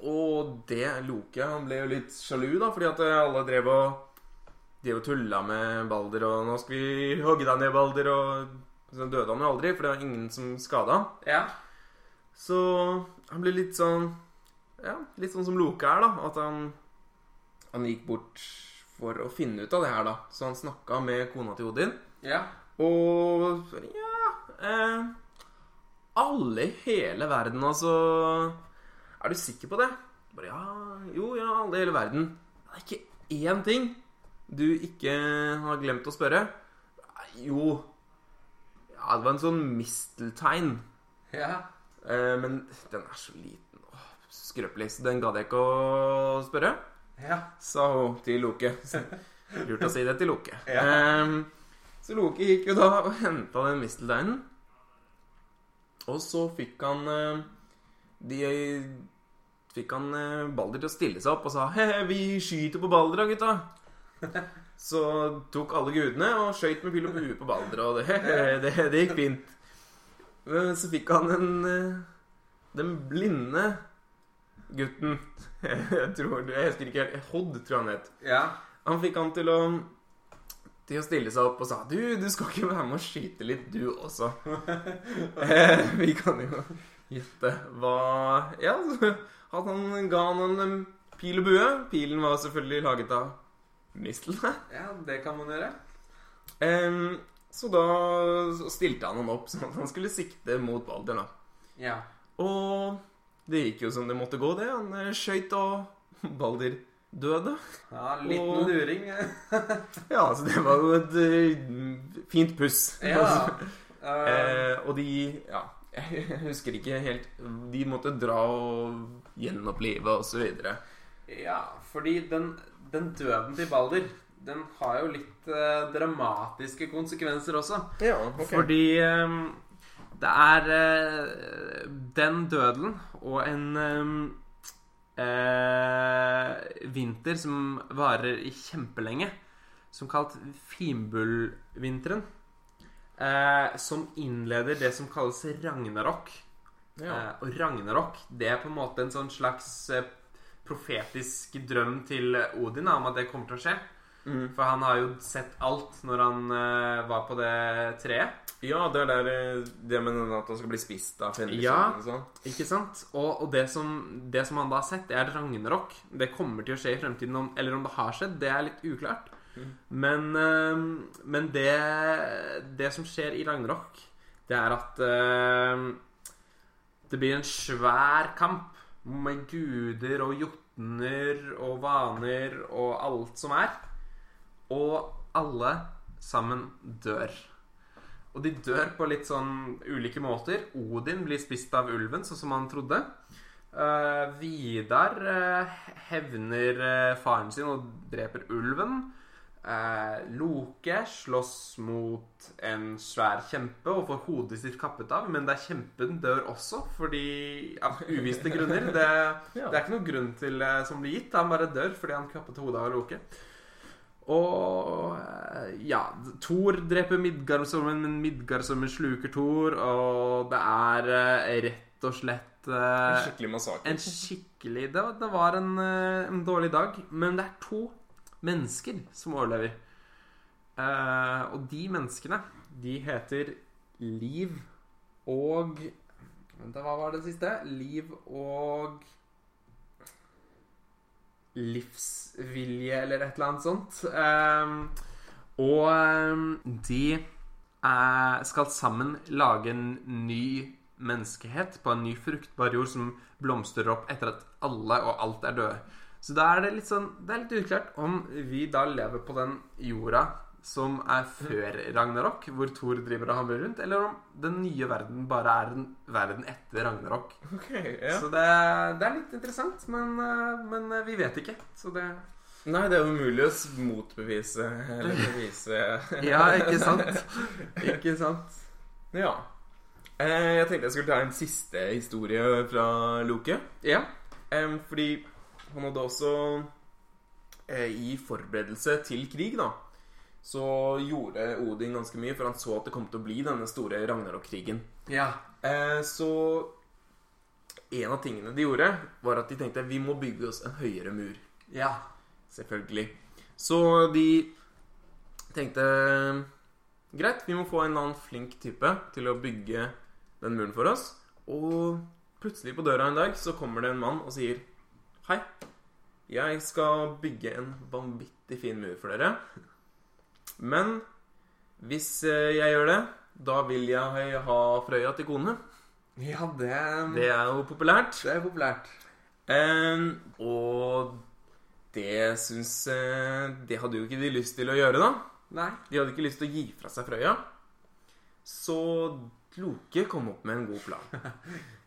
og det Loke Han ble jo litt sjalu, da, fordi at eh, alle drev og Drev og tulla med Balder, og 'nå skal vi hogge deg ned, Balder', og så døde han jo aldri, for det var ingen som skada. Ja. Så han ble litt sånn Ja, litt sånn som Loke er, da. At han Han gikk bort for å finne ut av det her, da. Så han snakka med kona til Odin. Ja. Og Ja eh, Alle i hele verden, altså Er du sikker på det? Bare ja Jo, ja, alle i hele verden. Det er ikke én ting du ikke har glemt å spørre. Jo Ja, det var en sånn misteltein. Ja. Eh, men den er så liten og skrøpelig, så den gadd jeg ikke å spørre. Ja. Sa hun til Loke. Lurt å si det til Loke. Ja. Eh, så Loke gikk jo da og henta den mistelteinen. Og så fikk han eh, De fikk han eh, Balder til å stille seg opp og sa He, vi skyter på Balder da, gutta. Så tok alle gudene og skøyt med pil og bue på Balder, og det, det, det gikk fint. Så fikk han en eh, Den blinde gutten Jeg tror Jeg husker ikke helt Hodd, tror jeg han het. Ja. Han fikk han til å Til å stille seg opp og sa Du, du skal ikke være med og skyte litt, du også. Eh, Vi kan jo gjette hva Ja, at han ga han en pil og bue. Pilen var selvfølgelig laget av mistlene. ja, det kan man gjøre. Um, så da stilte han han opp sånn at han skulle sikte mot Balder. da. Ja. Og det gikk jo som det måtte gå, det. Han eh, skøyt, og Balder døde. ja liten Og- luring. Ja, så det var jo et uh, fint puss. Ja. Uh... Eh, og de Ja, jeg husker ikke helt De måtte dra og gjenopplive og så videre. ja, fordi den, den døden til Balder den har jo litt eh, dramatiske konsekvenser også. Ja, okay. Fordi eh, det er eh, den dødelen og en eh, eh, vinter som varer kjempelenge, som kalt Fimbulvinteren, eh, som innleder det som kalles ragnarok. Ja. Eh, og ragnarok, det er på en måte en sånn slags eh, profetisk drøm til Odin da, om at det kommer til å skje. Mm. For han har jo sett alt når han uh, var på det treet. ja, det er der eh, det med at han skal bli spist av fenriken Ja. og sånn. Ikke sant? Og, og det, som, det som han da har sett, det er ragnarok. Det kommer til å skje i fremtiden. Om, eller om det har skjedd, det er litt uklart. Men, uh, men det, det som skjer i ragnarok, det er at uh, det blir en svær kamp med guder og jotner og vaner og alt som er. Og alle sammen dør. Og de dør på litt sånn ulike måter. Odin blir spist av ulven, sånn som han trodde. Uh, Vidar uh, hevner uh, faren sin og dreper ulven. Eh, Loke slåss mot en svær kjempe og får hodet sitt kappet av. Men det er kjempen dør også, fordi av uviste grunner. Det, det er ikke noen grunn til eh, som blir gitt. Han bare dør fordi han kappet hodet av Loke. Og eh, ja Thor dreper Midgardsormen, men Midgardsormen sluker Thor, og det er eh, rett og slett En skikkelig massakre. en skikkelig Det, var- det var en, en dårlig dag. Men det er to mennesker som overlever. Eh, og de menneskene, de heter Liv og Vent, hva var det siste? Liv og Livsvilje, eller et eller annet sånt. Ehm, og ehm, de eh, skal sammen lage en ny menneskehet på en ny fruktbar jord som blomstrer opp etter at alle og alt er døde. Så da er det litt sånn Det er litt uklart om vi da lever på den jorda som er før Ragnarok, hvor Thor driver og hamrer rundt, eller om den nye verden bare er en verden etter Ragnarok. Okay, ja. Så det, det er litt interessant, men, eh, men vi vet ikke. Så det Nei, det er umulig å motbevise eller bevise Ja, ikke sant? Ikke sant? Ja. Eh, Jeg tenkte jeg skulle ta en siste historie fra Loke. Ja. Fordi han hadde også eh, I forberedelse til krig, da, så gjorde Odin ganske mye, for han så at det kom til å bli denne store Ragnarok-krigen. Ja. Eh, så en av tingene de gjorde, var at de tenkte vi må bygge oss en høyere mur. Ja. Selvfølgelig. Så de tenkte Greit, vi må få en annen flink type til å bygge den muren for oss. Og plutselig på døra en dag så kommer det en mann og sier Hei, jeg skal bygge en vanvittig fin mur for dere. Men hvis eh, jeg gjør det, da vil jeg ha Frøya til kone. Ja, det, Det er jo populært. det er populært. Eh, og det syns eh, Det hadde jo ikke de lyst til å gjøre, da. Nei. De hadde ikke lyst til å gi fra seg Frøya. Så Loke kom opp med en god plan.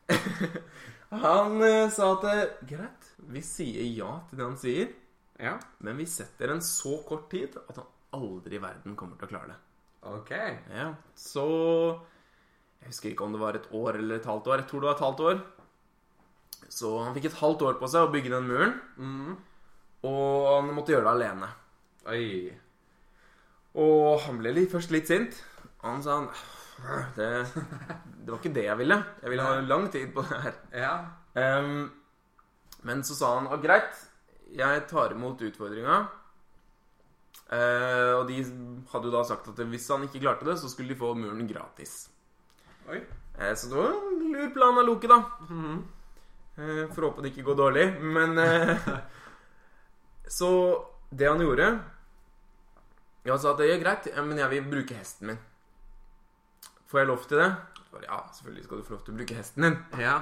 han eh, sa at greit, vi sier ja til det han sier, Ja. men vi setter en så kort tid at han aldri i verden kommer til å klare det. Ok. Ja, Så Jeg husker ikke om det var et år eller et halvt år. Jeg tror det var et halvt år. Så han fikk et halvt år på seg å bygge den muren. Mm. Og han måtte gjøre det alene. Oi. Og han ble litt, først litt sint. Han sa han det, det var ikke det jeg ville. Jeg ville ha lang tid på det her. Ja. Ehm, men så sa han ah greit, jeg tar imot utfordringa. Eh, og de hadde jo da sagt at hvis han ikke klarte det, så skulle de få muren gratis. Oi. Eh, så det var en lur plan av Loke, da. Mhm. Eh, Får håpe det ikke går dårlig. Men eh, Så det han gjorde Jeg sa at det er greit, men jeg vil bruke hesten min. Får jeg lov til det? Ja, selvfølgelig skal du få lov til å bruke hesten din. Ja.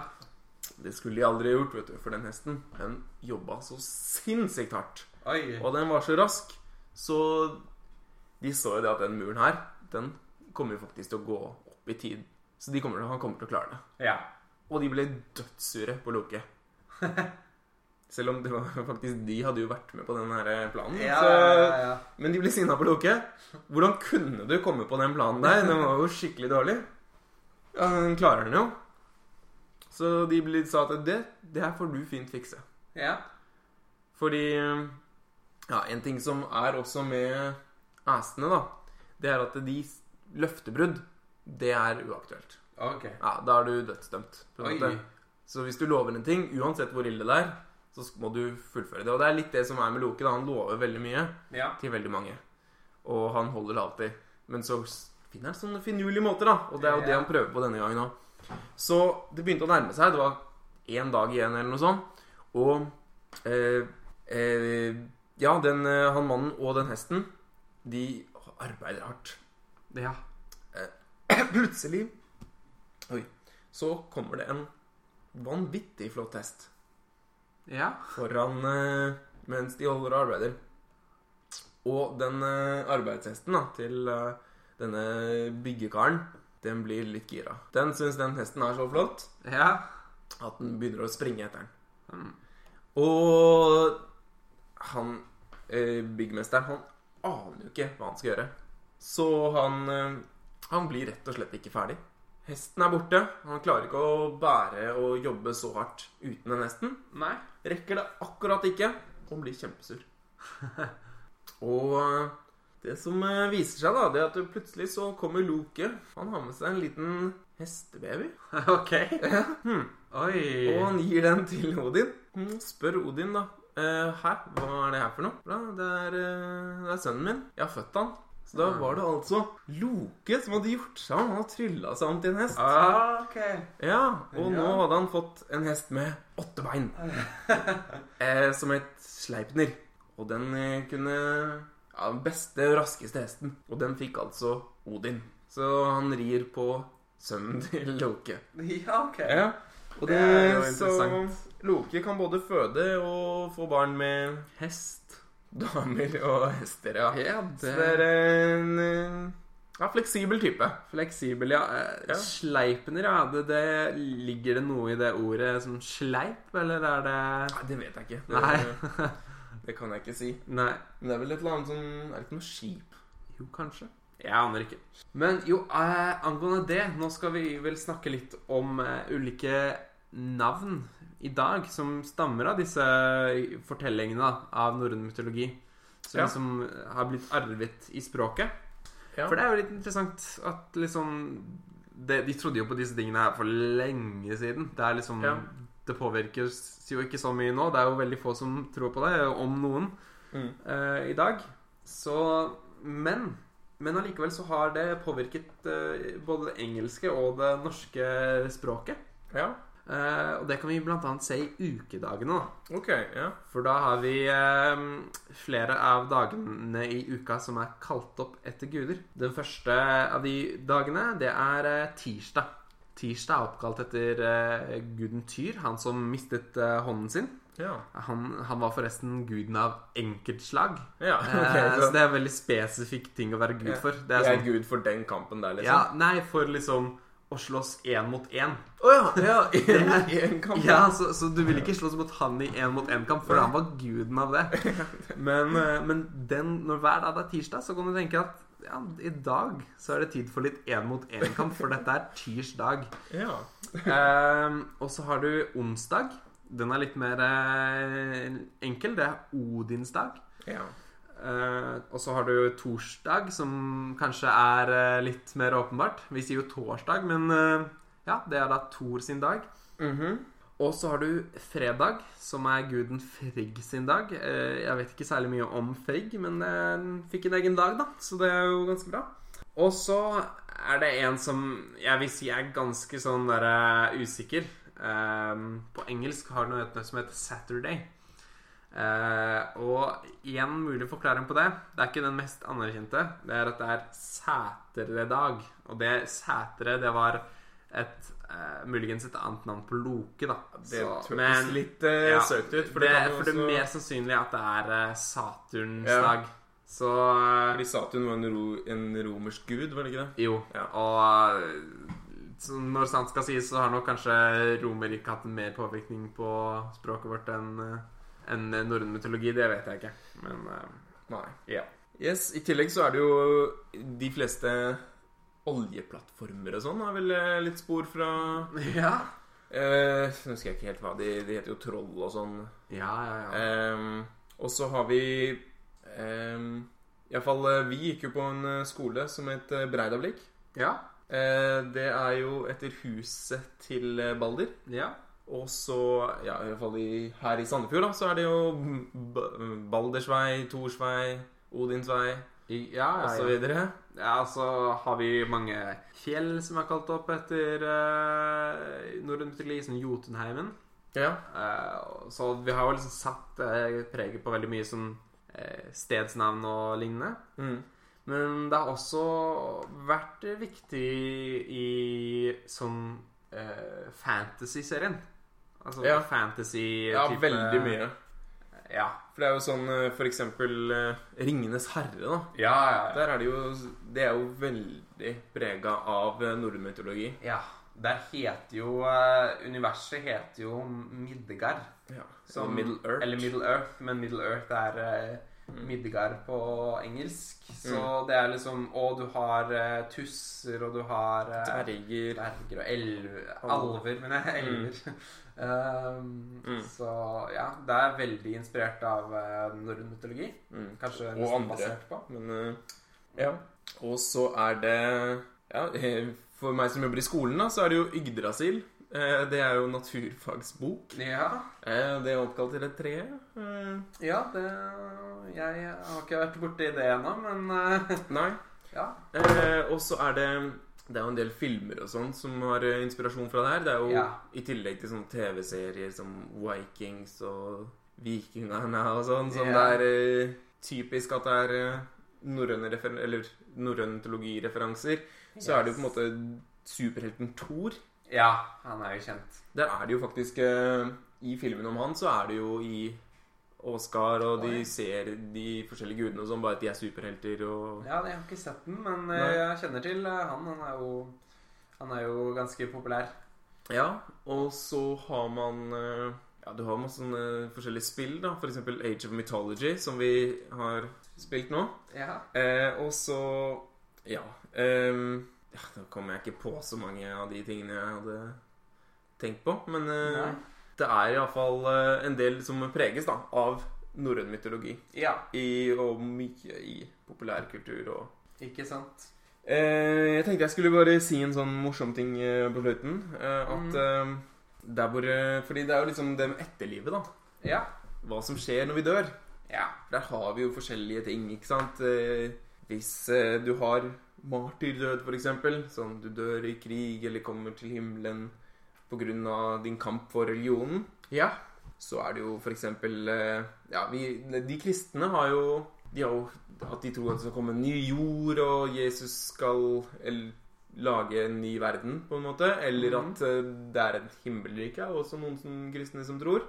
Det skulle de aldri gjort, vet du, for den hesten Den jobba så sinnssykt hardt. Oi. Og den var så rask. Så de så jo det at den muren her, den kommer jo faktisk til å gå opp i tid. Så de kommer, han kommer til å klare det. Ja. Og de ble dødssure på Loke. Selv om det var faktisk de hadde jo vært med på den her planen. Ja, så, ja. Men de ble sinna på Loke. Hvordan kunne du komme på den planen der? Den var jo skikkelig dårlig. Ja, den klarer den jo. Så de sa at det, det her får du fint fikse. ja. Fordi Ja, en ting som er også med æsene, da, det er at de løftebrudd, det er uaktuelt. Ok. Ja, Da er du dødsdømt. Så hvis du lover en ting, uansett hvor ille det er, så må du fullføre det. Og det er litt det som er med Loke. da Han lover veldig mye Ja. til veldig mange. Og han holder det alltid. Men så finner han sånne finurlige måter, da. Og det er jo det han prøver på denne gangen òg. Så det begynte å nærme seg. Det var én dag igjen eller noe sånt. Og eh, eh, Ja, den, eh, han mannen og den hesten, de arbeider hardt. Ja. Plutselig Oi. Så kommer det en vanvittig flott hest Ja. foran eh, mens de holder og arbeider. Og den eh, arbeidshesten da, til eh, denne byggekaren, den blir litt gira. Den syns den hesten er så flott Ja. at den begynner å springe etter den. Mm. Og han eh, byggmesteren, han aner jo ikke hva han skal gjøre. Så han, eh, han blir rett og slett ikke ferdig. Hesten er borte. Han klarer ikke å bære og jobbe så hardt uten den hesten. Nei. Rekker det akkurat ikke. Og blir kjempesur. og eh, det som eh, viser seg, da, det er at plutselig så kommer Loke. Han har med seg en liten hestebaby. Ok. Hmm. Oi. Og han gir den til Odin. Hmm, Spør Odin, da. Eh, Hæ, hva er det her for noe? Det er, eh, det er sønnen min. Jeg har født han. Så da var det altså Loke som hadde gjort seg om. Han hadde trylla seg om til en hest. Ah, ok. Ja, og nå hadde han fått en hest med åtte bein. eh, som het Sleipner. Og den kunne Ja, den beste og raskeste hesten. Og den fikk altså Odin. Så han rir på sønnen til Loke. Ja, ok. Ja, og det, Det er jo interessant. så. Loke kan både føde og få barn med hest, damer og hester, ja. Ja, Så det det er en eh, ja, fleksibel type. Fleksibel, ja. Ja. Sleipner, ja. Det, det, ligger det noe i det ordet som sleip, eller er det Nei, det vet jeg ikke. Det, Nei. det kan jeg ikke si. Nei. Men det er vel et eller annet som Er det ikke noe skip? Jo, kanskje. Jeg aner ikke. Men jo, eh, angående det, nå skal vi vel snakke litt om eh, ulike navn i dag som stammer av disse fortellingene da, av norrøn mytologi. Som Ja. liksom har blitt arvet i språket. Ja. For det er jo litt interessant at liksom det, De trodde jo på disse tingene her for lenge siden. Det er liksom Ja. Det påvirkes jo ikke så mye nå. Det er jo veldig få som tror på det, om noen, Mm. eh, i dag. Så Men men allikevel så har det påvirket eh, både det engelske og det norske språket. Ja. Eh, og det kan vi blant annet se i ukedagene, da. Ok. Ja. For da har vi eh, flere av dagene i uka som er kalt opp etter guder. Den første av de dagene, det er eh, tirsdag. Tirsdag er oppkalt etter uh, guden Tyr, han som mistet uh, hånden sin. Ja. Han, han var forresten guden av enkeltslag. ja. Eh, ok, så det er en veldig spesifikk ting å være gud for. Det Jeg er er sånn, gud for den kampen der, liksom. ja, nei, for liksom å slåss én mot én. Oh, ja! ja. En kamp. Ja, så, så du vil ikke slåss mot han i én mot én-kamp, for han var guden av det. Men, men den, når hver dag det er tirsdag, så kan du tenke at ja, i dag så er det tid for litt én mot én-kamp, for dette er tirsdag. ja. Ehm, og så har du onsdag. Den er litt mer eh, enkel. Det er Odinsdag. ja. Eh, og så har du torsdag, som kanskje er eh, litt mer åpenbart. Vi sier jo torsdag, men eh, ja, det er da Thor sin dag. Mhm. Og så har du fredag, som er guden Frigg sin dag. Eh, Jeg vet ikke særlig mye om Frigg, men den fikk en egen dag, da. Så det er jo ganske bra. Og så er det en som jeg vil si er ganske sånn usikker. Eh, På engelsk har den noe som heter Saturday. Eh, og én mulig forklaring på det Det er ikke den mest anerkjente. Det er at det er Sæteredag. Og det Sætere, det var et eh, muligens et annet navn på Loke, da. Det høres litt uh, ja, søkt ut. For det, det, for det er mer sannsynlig at det er uh, Saturns Ja. dag. Så Fordi Saturn var en, ro, en romersk gud, var det ikke det? Jo. Ja. Og når sant skal sies, så har nok kanskje Romerriket hatt mer påvirkning på språket vårt enn enn norrøn mytologi, det vet jeg ikke. Men Nei. ja. Yes, I tillegg så er det jo de fleste oljeplattformer og sånn har vel eh, litt spor fra Ja, eh, Nå husker jeg ikke helt hva de, de heter jo troll og sånn. ja, ja. ja. Eh, og så har vi eh, Iallfall vi gikk jo på en eh, skole som het eh, Breidablikk. ja. Eh, det er jo etter huset til Balder. ja. Og så, ja, i hvert fall i, her i Sandefjord, da, så er det jo Baldersvei, Torsvei, Odinsvei Ja, ja, og så videre. ja, så har vi mange fjell som er kalt opp etter uh, norrøn mytologi, som Jotunheimen. Ja. Uh, så vi har jo liksom satt uh, preget på veldig mye sånn uh, stedsnavn og lignende. Mm. Men det har også vært viktig i sånn uh, fantasy-serien. Altså Ja. fantasy ja, veldig mye. Ja. For det er jo sånn eh, for eksempel eh, Ringenes herre, da. Ja, ja, ja. Der er det jo Det er jo veldig prega av eh, norrøn mytologi. ja. Der heter jo Universet heter jo Midgard. Ja. Som- Middle Earth. Eller Middle Earth, men Middle Earth er Midgard på engelsk. Så Mm. det er liksom Og du har uh, tusser, og du har uh, Dverger. dverger og elver Alver. Mener jeg. Elver. Um, Mm. Så ja, det er veldig inspirert av uh, norrøn mytologi. Mm. Kanskje Og andre. basert på. Men ja. Og så er det Ja, for meg som jobber i skolen, da, så er det jo Yggdrasil. Eh, Det er jo naturfagsbok. Ja, Eh, Det er oppkalt til et tre. Eh, ja det, jeg har ikke vært borti det ennå, men Nei. ja. Og så er det Det er jo en del filmer og sånn som har inspirasjon fra det her. Det er jo Ja. i tillegg til sånne TV-serier som Vikings og Vikingene og sånn, som Ja. det er typisk at det er norrøn mytologireferanser. Så er det jo på en måte superhelten Thor. Ja, han er jo kjent. Der er det jo faktisk eh, I filmen om han så er det jo i Oscar, og de ser de forskjellige gudene som bare at de er superhelter og Ja, jeg har ikke sett den, men Nei. jeg kjenner til uh, han. Han er jo Han er jo ganske populær. Ja, og så har man eh, Ja, du har masse sånne forskjellige spill, da. For eksempel Age of Mythology, som vi har spilt nå. Ja. Eh, og så Ja. ehm, ja. Da kommer jeg ikke på så mange av de tingene jeg hadde tenkt på. Men uh, det er iallfall uh, en del som preges da av norrøn mytologi. ja. I, og mye i populærkultur og Ikke sant? Uh, jeg tenkte jeg skulle bare si en sånn morsom ting eh, på slutten. Eh, at Mm. eh, der hvor eh, Fordi det er jo liksom det med etterlivet, da. Ja. Hva som skjer når vi dør. Ja. Der har vi jo forskjellige ting, ikke sant. Eh, hvis eh, du har martyrdød, eksempel, sånn du dør i krig eller kommer til himmelen pga. din kamp for religionen, Ja. så er det jo eksempel eh, Ja, vi, de kristne har jo De har jo at de tror at det skal komme en ny jord, og Jesus skal eller, lage en ny verden, på en måte. Eller Mhm. at eh, det er et himmelrike, også noen som, kristne som tror.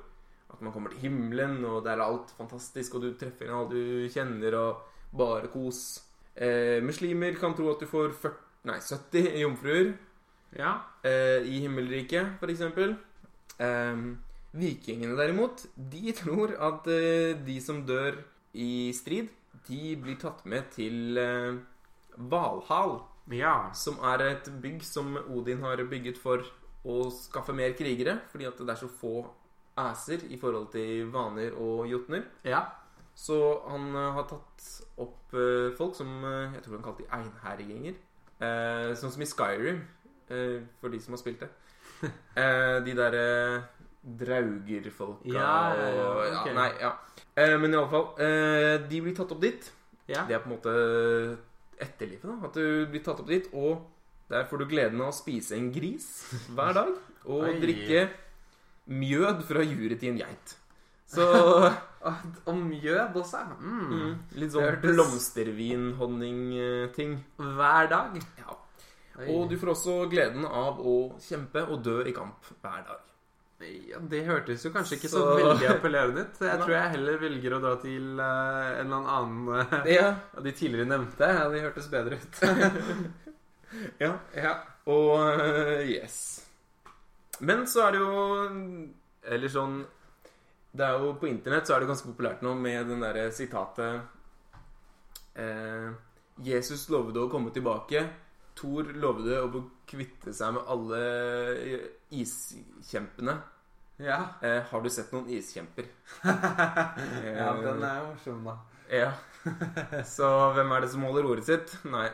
At man kommer til himmelen, og der er alt fantastisk, og du treffer en alle du kjenner, og bare kos. Eh, muslimer kan tro at du får 40, nei, 70 jomfruer Ja. eh, i himmelriket, eksempel. Eh, vikingene derimot, de tror at eh, de som dør i strid, de blir tatt med til eh, Valhall, Ja. som er et bygg som Odin har bygget for å skaffe mer krigere, fordi at det er så få æser i forhold til vaner og jotner. Ja. Så han eh, har tatt opp eh, folk som eh, Jeg tror han kalte de einherjinger. Eh, sånn som i Skyrim, for de som har spilt det. De derre draugerfolka Ja, ja, ja, og ok. ja, Nei, ja. Eh, men iallfall eh, De blir tatt opp dit. Ja. Det er på en måte etterlivet, da. At du blir tatt opp dit, og der får du gleden av å spise en gris hver dag. Og drikke mjød fra juret til en geit. Så Og, mjød også. Mm. mm, litt sånn hørtes- blomstervin-honning-ting. Hver dag. Ja. Oi. Og du får også gleden av å kjempe og dø i kamp hver dag. Ja, det hørtes jo kanskje ikke så, Så- veldig appellerende ut. Jeg tror jeg heller velger å dra til uh, en eller annen uh, Ja. av de tidligere nevnte. Ja, de hørtes bedre ut. ja. ja. Og uh, yes. Men så er det jo Eller sånn Det er jo På internett så er det ganske populært nå med den derre sitatet eh, Jesus lovde å komme tilbake. Thor lovde å kvitte seg med alle iskjempene. Ja. Eh, har du sett noen iskjemper? ja, den er jo morsom, da. Ja. Så hvem er det som holder ordet sitt? Nei.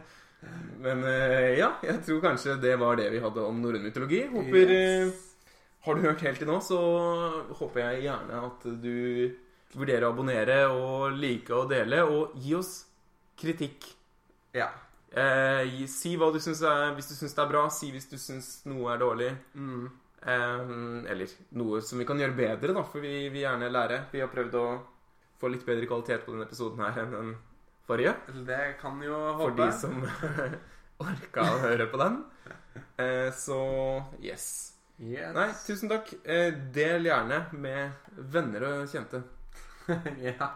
Men eh, ja, jeg tror kanskje det var det vi hadde om norrøn mytologi. Håper eh, Har du hørt helt til nå, så håper jeg gjerne at du vurderer å abonnere og like og dele, og gi oss kritikk. Ja. Eh, si hva du syns er Hvis du syns det er bra, si hvis du syns noe er dårlig. Mm. Eh, eller noe som vi kan gjøre bedre, da, for vi vil gjerne lære. Vi har prøvd å få litt bedre kvalitet på denne episoden her enn den forrige. Det kan jo For de som orka å høre på den. Eh, så yes. Yes. Nei, tusen takk. Eh, del gjerne med venner og kjente. ja.